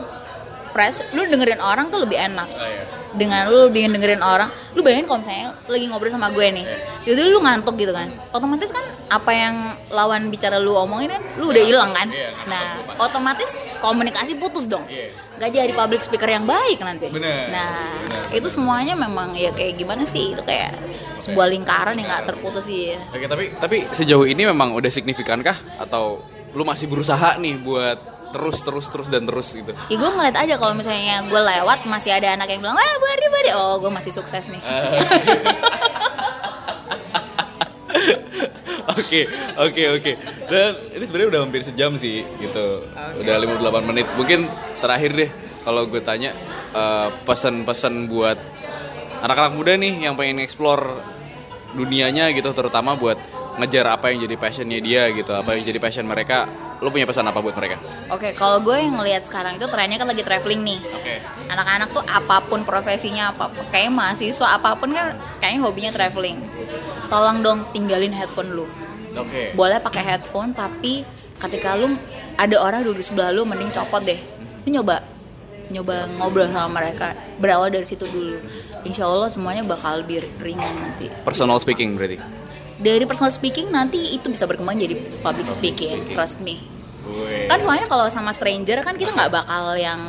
fresh, lu dengerin orang tuh lebih enak. oh, iya. Dengan lu lebih dengerin orang, lu bayangin kalau misalnya lagi ngobrol sama gue nih, jadi lu ngantuk gitu kan, otomatis kan apa yang lawan bicara lu omongin kan, lu udah hilang kan, Iya, nah otomatis komunikasi putus dong, Iya. gak jadi public speaker yang baik nanti. Bener, Nah bener, itu semuanya memang ya kayak gimana sih, itu kayak sebuah lingkaran yang gak terputus sih. Ya. Oke, tapi tapi sejauh ini memang udah signifikankah atau lu masih berusaha nih buat terus terus terus dan terus gitu? Ya gue ngeliat aja kalau misalnya gue lewat masih ada anak yang bilang wah Bari Bari oh gue masih sukses nih Oke, oke, oke. Dan ini sebenarnya udah hampir sejam sih gitu. Udah 58 menit. Mungkin terakhir deh kalau gue tanya eh, pesan-pesan buat anak-anak muda nih yang pengen explore dunianya gitu terutama buat ngejar apa yang jadi passionnya dia gitu apa yang jadi passion mereka lu punya pesan apa buat mereka? Oke kalau gue yang ngeliat sekarang itu trennya kan lagi traveling nih. Oke. Anak-anak tuh apa pun profesinya apa pun kayak mahasiswa apa pun kan kayaknya hobinya traveling. Tolong dong tinggalin headphone lu. Oke. Boleh pakai headphone tapi ketika lu ada orang duduk sebelah lu mending copot deh. Lu nyoba nyoba ngobrol sama mereka. Berawal dari situ dulu. Insya Allah semuanya bakal lebih ringan nanti. Personal speaking berarti dari personal speaking nanti itu bisa berkembang jadi public speaking, speaking. trust me Wih. kan soalnya kalau sama stranger kan kita nggak bakal yang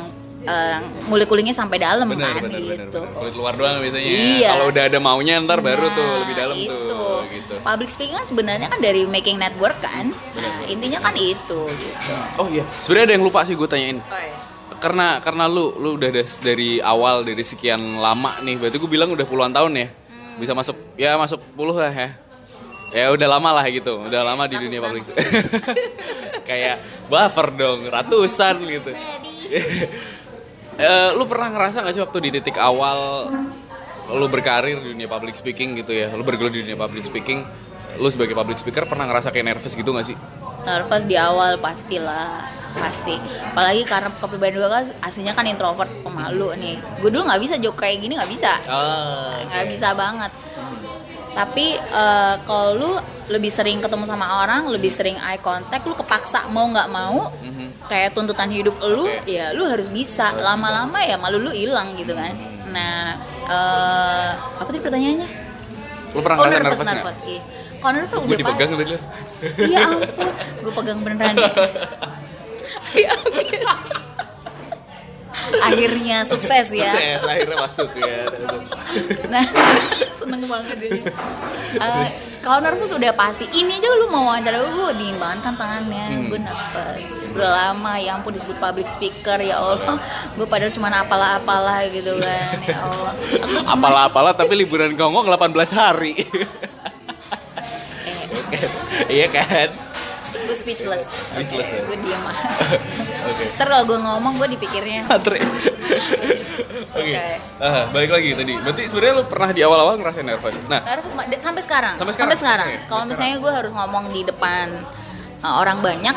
eh, ngulik-kuliknya sampai dalam bener, kan bener, bener, gitu bener. kulit luar doang biasanya Iya. kalau udah ada maunya ntar baru tuh Nah, lebih dalam itu. tuh gitu public speaking kan sebenarnya kan dari making network kan nah intinya kan itu gitu oh iya sebenarnya ada yang lupa sih gue tanyain oh, iya. karena karena lu lu udah dari awal dari sekian lama nih berarti gue bilang udah puluhan tahun ya Hmm. bisa masuk ya masuk puluh lah ya ya udah lama lah gitu. Udah lama di dunia public Ratusan. kayak buffer dong ratusan gitu. Eh, lu pernah ngerasa gak sih waktu di titik awal lu berkarir di dunia public speaking gitu ya? Lu bergelut di dunia public speaking lu sebagai public speaker pernah ngerasa kayak nervous gitu gak sih? nervous di awal pastilah pasti. Apalagi karena kepribadian gue kan aslinya kan introvert pemalu nih. Gue dulu nggak bisa joke kayak gini nggak bisa. Ah, nggak bisa banget tapi eh, kalau lu lebih sering ketemu sama orang lebih sering eye contact lu kepaksa mau nggak mau kayak tuntutan hidup lu. Oke. ya lu harus bisa lama-lama ya malu lu hilang gitu kan nah eh, apa tadi pertanyaannya Lu pernah oh nervous nervous nervous iya kalau nervous Gue udah dipegang tadi lu. Iya ampun, gue pegang beneran ya. Ya, oke. Akhirnya sukses ya. Sukses, akhirnya masuk ya. Nah, seneng banget dia. Eh, kalau nervous udah pasti. Ini aja lu mau wawancara gue, gue dingin banget kan tangannya. Hmm. Gue nervous. Udah lama, ya ampun disebut public speaker, ya Allah. Gue padahal cuma apalah-apalah gitu kan, ya Allah. Aku cuma, Apalah-apalah tapi liburan Kongong 18 hari. eh, iya kan? Gue speechless. Speechless ya? Gue diem aja. Oke. Ntar kalau gue ngomong, gue dipikirnya. Oke. Oke. Ah, balik lagi tadi. Berarti sebenarnya lu pernah di awal-awal ngerasain nervous. Nah, Nervous ma- de- sampai sekarang. Sampai sekarang? Oke, Kalau sampai misalnya gue harus ngomong di depan uh, orang banyak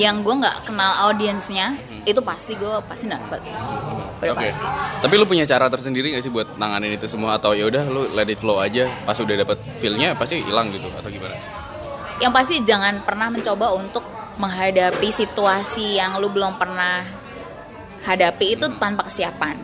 yang gue nggak kenal audiensnya, itu pasti gue pasti nervous. Hmm. oke. pasti. Tapi lu punya cara tersendiri gak sih buat nanganin itu semua atau ya udah lu let it flow aja. Pas udah dapet feel-nya pasti hilang gitu atau gimana? Yang pasti jangan pernah mencoba untuk menghadapi situasi yang lu belum pernah hadapi itu tanpa kesiapan.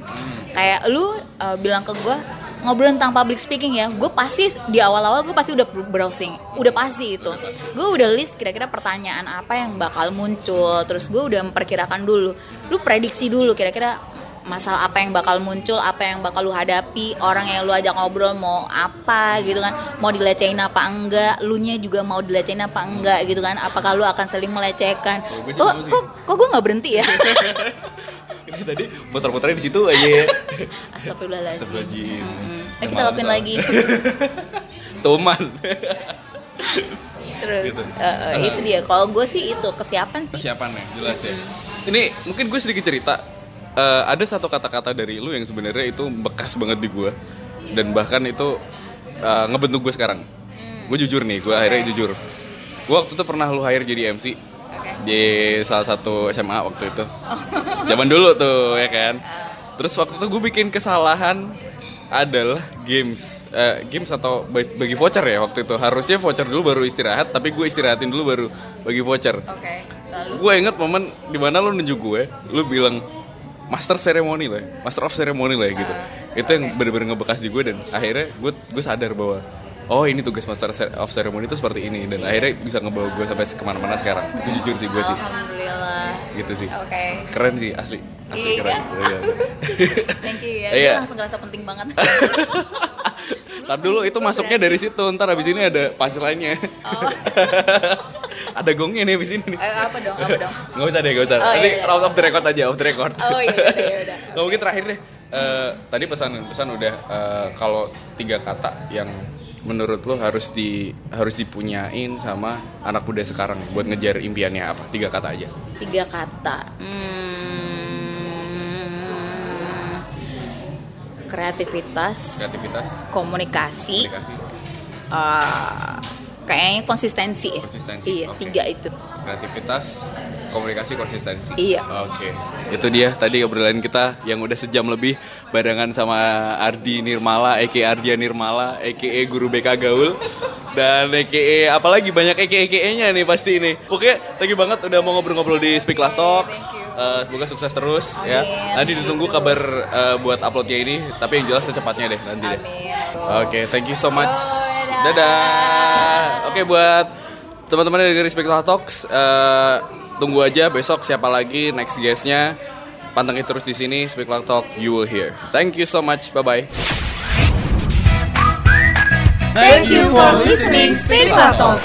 Kayak lu uh, bilang ke gue ngobrol tentang public speaking ya, gue pasti di awal-awal gue pasti udah browsing, udah pasti itu. Gue udah list kira-kira pertanyaan apa yang bakal muncul, terus gue udah memperkirakan dulu. Lu prediksi dulu kira-kira masalah apa yang bakal muncul, apa yang bakal lu hadapi, orang yang lu ajak ngobrol mau apa gitu kan, mau dilecehin apa enggak, lu nya juga mau dilecehin apa enggak gitu kan, apakah lu akan saling melecehkan. Oh, Kok sih. kok, kok gue nggak berhenti ya? Ini tadi muter-muternya di situ aja ya. Astagfirullahaladzim. Astagfirullahaladzim. Udah Ayo kita lakuin soalnya. lagi. Tuman. Terus Gitu. eh, eh, itu dia. Kalau gue sih itu kesiapan sih. Persiapan ya, jelas ya. Ini mungkin gue sedikit cerita. Eh, ada satu kata-kata dari lu yang sebenarnya itu bekas banget di gue dan bahkan itu eh, ngebentuk gue sekarang. Gue jujur nih, gue akhirnya jujur. Gue waktu itu pernah lu hire jadi MC Oke. di salah satu SMA waktu itu. Zaman dulu tuh ya kan. Terus waktu itu gue bikin kesalahan adalah games, eh, games atau bagi voucher ya waktu itu. Harusnya voucher dulu baru istirahat, tapi gue istirahatin dulu baru bagi voucher. Lalu gue inget momen di mana lu nunjuk gue lu bilang master ceremony lah ya, master of ceremony lah ya gitu. Itu yang bener-bener ngebekas di gue dan akhirnya gue gue sadar bahwa oh ini tugas master of ceremony itu seperti ini. Dan akhirnya bisa ngebawa gue sampai ke mana-mana sekarang. Itu jujur sih gue sih. Alhamdulillah. gitu sih. Oke. keren sih asli asli Iya. keren Iya. Thank you ya. Iya. Langsung ngerasa penting banget. Ntar dulu itu masuknya dari situ, ntar abis ini ada punchline-nya Ada gongnya nih abis ini nih Eh, apa dong? Apa dong? Gak usah deh, gak usah Oh, Nanti iya, iya. out of the record aja, off the record Oh iya, iya, udah. Kalau mungkin terakhir deh, eh, tadi pesan pesan udah eh, kalau tiga kata yang menurut lo harus di harus dipunyain sama anak muda sekarang buat ngejar impiannya apa? Tiga kata aja. Tiga kata. Hmm, kreativitas, Kreativitas, komunikasi, komunikasi, eh, kayaknya konsistensi. ya. Konsistensi, Iya, oke. tiga itu. Kreativitas, komunikasi, konsistensi. Iya. Oke, itu dia tadi obrolan kita yang udah sejam lebih barengan sama Ardi Nirmala, Eke Ardia Nirmala, Eke Guru BK Gaul, dan Eke apalagi banyak Eke Eke nya nih pasti ini. Oke, thank you banget udah mau ngobrol-ngobrol di Speak Lah Talks. Eh, semoga sukses terus ya. Amin. Nanti ditunggu kabar eh, buat uploadnya ini, tapi yang jelas secepatnya deh nanti deh. Oke, thank you so much. Dadah. dadah. Oke, buat teman-teman dari Lah Talks, eh, tunggu aja besok siapa lagi next guestnya. Pantengin terus di sini Speak Lah Talk, you will hear. Thank you so much. Bye bye. Thank you for listening, Speak Talk.